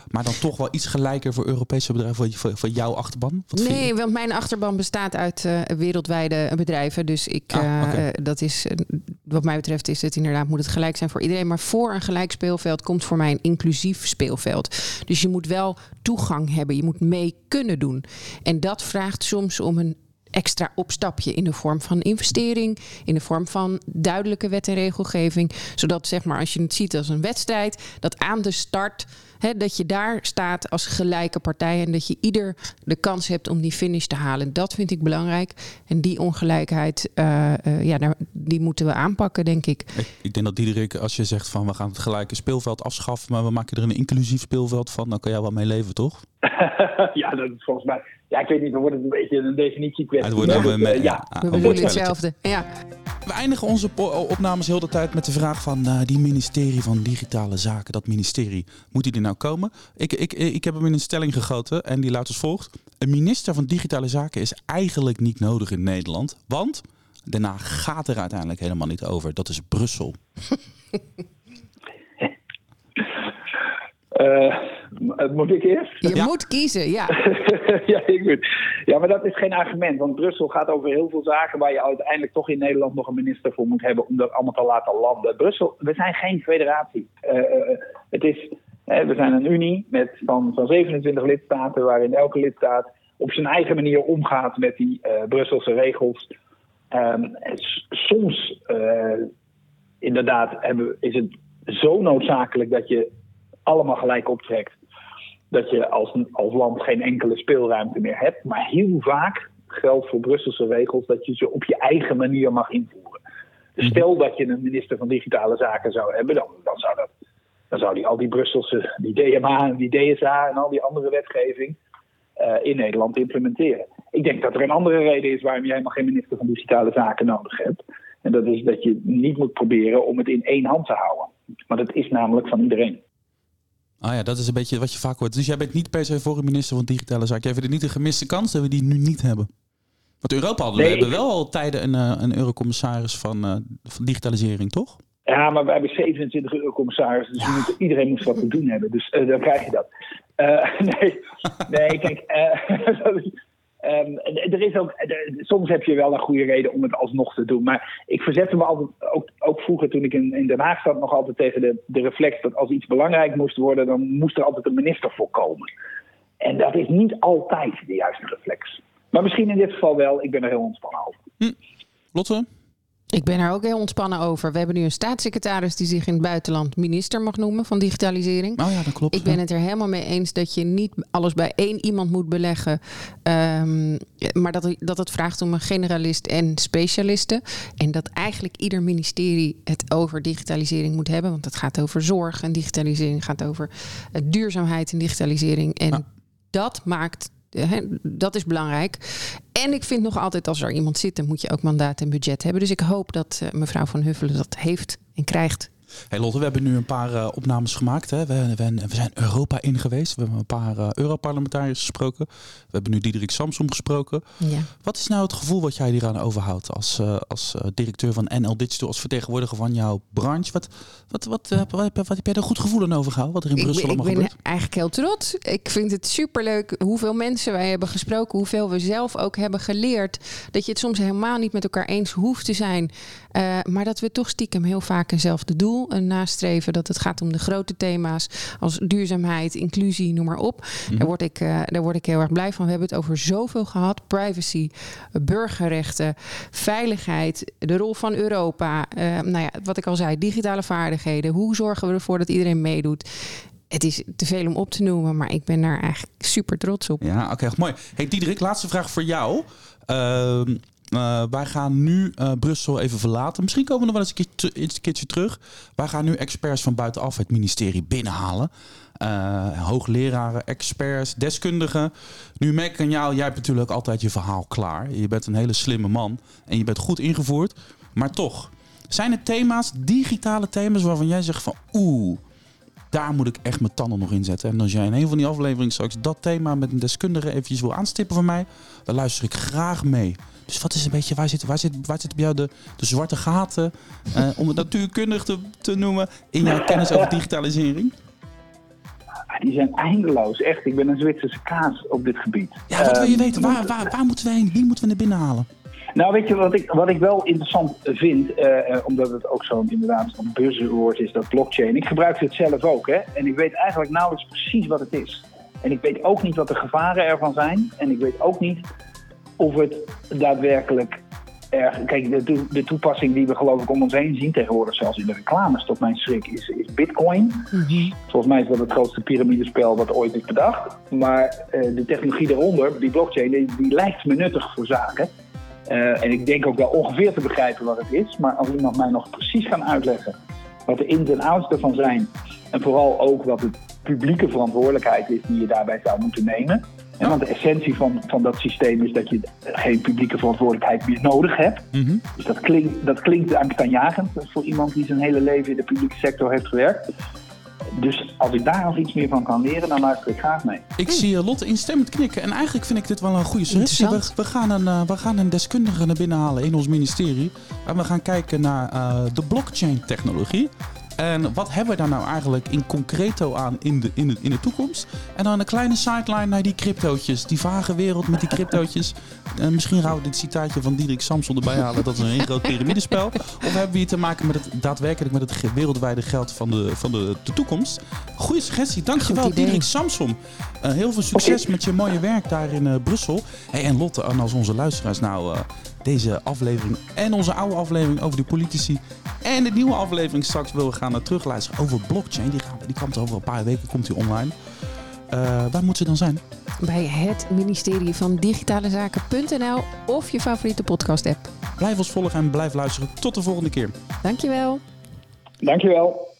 Maar dan toch wel iets gelijker voor Europese bedrijven, voor, voor, jouw achterban. Wat? Nee, want mijn achterban bestaat uit eh, wereldwijde bedrijven. Dus ik, Ah, eh, dat is, eh, wat mij betreft, is het inderdaad, moet het gelijk zijn voor iedereen. Maar voor een gelijk speelveld komt voor mij een inclusief speelveld. Dus je moet wel toegang hebben, je moet mee kunnen doen. En dat vraagt soms om een extra opstapje in de vorm van investering, in de vorm van duidelijke wet en regelgeving, zodat zeg maar als je het ziet als een wedstrijd, dat aan de start dat je daar staat als gelijke partij en dat je ieder de kans hebt om die finish te halen. Dat vind ik belangrijk en die ongelijkheid, eh, eh, ja, daar, die moeten we aanpakken, denk ik. Ik, ik denk dat Diederik, als je zegt van we gaan het gelijke speelveld afschaffen, maar we maken er een inclusief speelveld van, dan kan jij wel mee leven, toch? ja, dat is volgens mij. Ja, ik weet niet, dan wordt het een beetje een definitief Ja, het wordt dan weer mee- ja. We een bedoelen woordspelletje. hetzelfde. Ja. We eindigen onze po- opnames heel de tijd met de vraag van eh, die ministerie van Digitale Zaken, dat ministerie, moet die er nou komen? Ik, ik, ik heb hem in een stelling gegoten en die luidt als volgt. Een minister van Digitale Zaken is eigenlijk niet nodig in Nederland, want daarna gaat er uiteindelijk helemaal niet over. Dat is Brussel. Eh, moet ik eerst? Je Ja. moet kiezen, ja. ja, ik weet. ja, maar dat is geen argument. Want Brussel gaat over heel veel zaken waar je uiteindelijk toch in Nederland nog een minister voor moet hebben om dat allemaal te laten landen. Brussel, we zijn geen federatie. Eh, eh, het is, we zijn een unie met, van, van 27 lidstaten waarin elke lidstaat op zijn eigen manier omgaat met die eh, Brusselse regels. Ehm, soms, eh, inderdaad, hebben, is het zo noodzakelijk dat je allemaal gelijk optrekt dat je als, als land geen enkele speelruimte meer hebt. Maar heel vaak geldt voor Brusselse regels dat je ze op je eigen manier mag invoeren. Dus stel dat je een minister van Digitale Zaken zou hebben, dan, dan zou dat. Dan zou die al die Brusselse, die DMA en die DSA en al die andere wetgeving eh, in Nederland implementeren. Ik denk dat er een andere reden is waarom je helemaal geen minister van Digitale Zaken nodig hebt. En dat is dat je niet moet proberen om het in één hand te houden. Maar dat is namelijk van iedereen. Ah ja, dat is een beetje wat je vaak hoort. Dus jij bent niet per se voor een minister van Digitale Zaken. Jij vindt het niet een gemiste kans dat we die nu niet hebben. Want Europa hadden we hebben wel al tijden een, eh, een eurocommissaris van, eh, van digitalisering, toch? Ja, maar we hebben 27 eurocommissarissen, dus iedereen moet wat te doen hebben. Dus eh, dan krijg je dat. Nee, nee, kijk, dat is- Ehm, er is ook, soms heb je wel een goede reden om het alsnog te doen. Maar ik verzette me altijd, ook, ook vroeger toen ik in, in Den Haag zat, nog altijd tegen de, de reflex dat als iets belangrijk moest worden, dan moest er altijd een minister voor komen. En dat is niet altijd de juiste reflex. Maar misschien in dit geval wel. Ik ben er heel ontspannen over. Hm. Lotte? Ik ben er ook heel ontspannen over. We hebben nu een staatssecretaris die zich in het buitenland minister mag noemen van digitalisering. Oh ja, dat klopt. Ik ben het er helemaal mee eens dat je niet alles bij één iemand moet beleggen. Um, maar dat, dat het vraagt om een generalist en specialisten. En dat eigenlijk ieder ministerie het over digitalisering moet hebben. Want het gaat over zorg en digitalisering gaat over uh, duurzaamheid en digitalisering. En dat maakt dat is belangrijk. En ik vind nog altijd, als er iemand zit, dan moet je ook mandaat en budget hebben. Dus ik hoop dat uh, mevrouw Van Huffelen dat heeft en krijgt. Hey Lotte, we hebben nu een paar uh, opnames gemaakt. Hè. We, we, we, zijn Europa in geweest. We hebben een paar uh, Europarlementariërs gesproken. We hebben nu Diederik Samsom gesproken. Ja. Wat is nou het gevoel wat jij hier aan overhoudt als, uh, als directeur van NL Digital, als vertegenwoordiger van jouw branche? Wat, wat, wat, wat, wat, heb jij er goed gevoel aan overgehouden? Wat er in ik, Brussel allemaal gebeurt? Ik ben eigenlijk heel trots. Ik vind het superleuk hoeveel mensen wij hebben gesproken. Hoeveel we zelf ook hebben geleerd. Dat je het soms helemaal niet met elkaar eens hoeft te zijn. Maar dat we toch stiekem heel vaak eenzelfde doel nastreven. Dat het gaat om de grote thema's als duurzaamheid, inclusie, noem maar op. Mhm. daar, word ik, uh, daar word ik heel erg blij van. We hebben het over zoveel gehad. Privacy, burgerrechten, veiligheid, de rol van Europa. Uh, nou ja, wat ik al zei, digitale vaardigheden. Hoe zorgen we ervoor dat iedereen meedoet? Het is te veel om op te noemen, maar ik ben daar eigenlijk super trots op. Ja, oké, mooi. Hey Diederik, laatste vraag voor jou. Uh, uh, wij gaan nu uh, Brussel even verlaten. Misschien komen we nog wel eens een keertje, een keertje terug. Wij gaan nu experts van buitenaf het ministerie binnenhalen. Uh, hoogleraren, experts, deskundigen. Nu merk ik aan jou, jij hebt natuurlijk altijd je verhaal klaar. Je bent een hele slimme man en je bent goed ingevoerd. Maar toch, zijn er thema's, digitale thema's, waarvan jij zegt van oeh, daar moet ik echt mijn tanden nog in zetten. En als jij in een van die afleveringen straks dat thema met een deskundige eventjes wil aanstippen van mij, dan luister ik graag mee. Dus wat is een beetje, waar zit, waar zit, waar zit bij jou de, de zwarte gaten, uh, om het natuurkundig te, te noemen, in jouw kennis over digitalisering? Ah, die zijn eindeloos, echt. Ik ben een Zwitserse kaas op dit gebied. Ja, wat wil je ehm, weten? Waar, waar, waar moeten wij, wie moeten we naar binnen halen? Nou, weet je wat ik, wat ik wel interessant vind, uh, omdat het ook zo'n inderdaad zo'n buzzwoord is, dat blockchain. Ik gebruik het zelf ook, hè. En ik weet eigenlijk nauwelijks precies wat het is. En ik weet ook niet wat de gevaren ervan zijn. En ik weet ook niet of het daadwerkelijk erg. Kijk, de, de, toepassing die we geloof ik om ons heen zien tegenwoordig, zelfs in de reclames, tot mijn schrik, is, is Bitcoin. Mhm. Volgens mij is dat het grootste piramidespel wat ooit is bedacht. Maar uh, de technologie daaronder, die blockchain, die, die, lijkt me nuttig voor zaken. Uh, en ik denk ook wel ongeveer te begrijpen wat het is. Maar als iemand mij nog precies kan uitleggen wat de ins en outs ervan zijn. En vooral ook wat de publieke verantwoordelijkheid is die je daarbij zou moeten nemen. En want de essentie van, van dat systeem is dat je geen publieke verantwoordelijkheid meer nodig hebt. Mhm. Dus dat klinkt, dat klinkt angstaanjagend voor iemand die zijn hele leven in de publieke sector heeft gewerkt. Dus als ik daar nog iets meer van kan leren, dan luister ik graag mee. Ik zie uh, Lotte instemmend knikken. En eigenlijk vind ik dit wel een goede suggestie. We, we, gaan een, uh, we gaan een deskundige naar binnen halen in ons ministerie. En we gaan kijken naar uh, de blockchain-technologie. En wat hebben we daar nou eigenlijk in concreto aan in de, in de, in de toekomst? En dan een kleine sideline naar die cryptootjes. Die vage wereld met die cryptootjes. Uh, misschien gaan we dit citaatje van Diederik Samson erbij halen. Dat is een heel groot piramidespel. Of hebben we hier te maken met het daadwerkelijk met het wereldwijde geld van de, van de, de toekomst? Goeie suggestie. Dankjewel Diederik Samson. Uh, heel veel succes met je mooie werk daar in uh, Brussel. Hey, en Lotte, en als onze luisteraars nou deze aflevering en onze oude aflevering over de politici en de nieuwe aflevering straks willen we gaan terugluisteren over blockchain. Die, gaan, die komt over een paar weken komt die online. Uh, waar moet ze dan zijn? Bij het ministerie van Digitale Zaken.nl of je favoriete podcast app. Blijf ons volgen en blijf luisteren. Tot de volgende keer. Dankjewel. Dankjewel.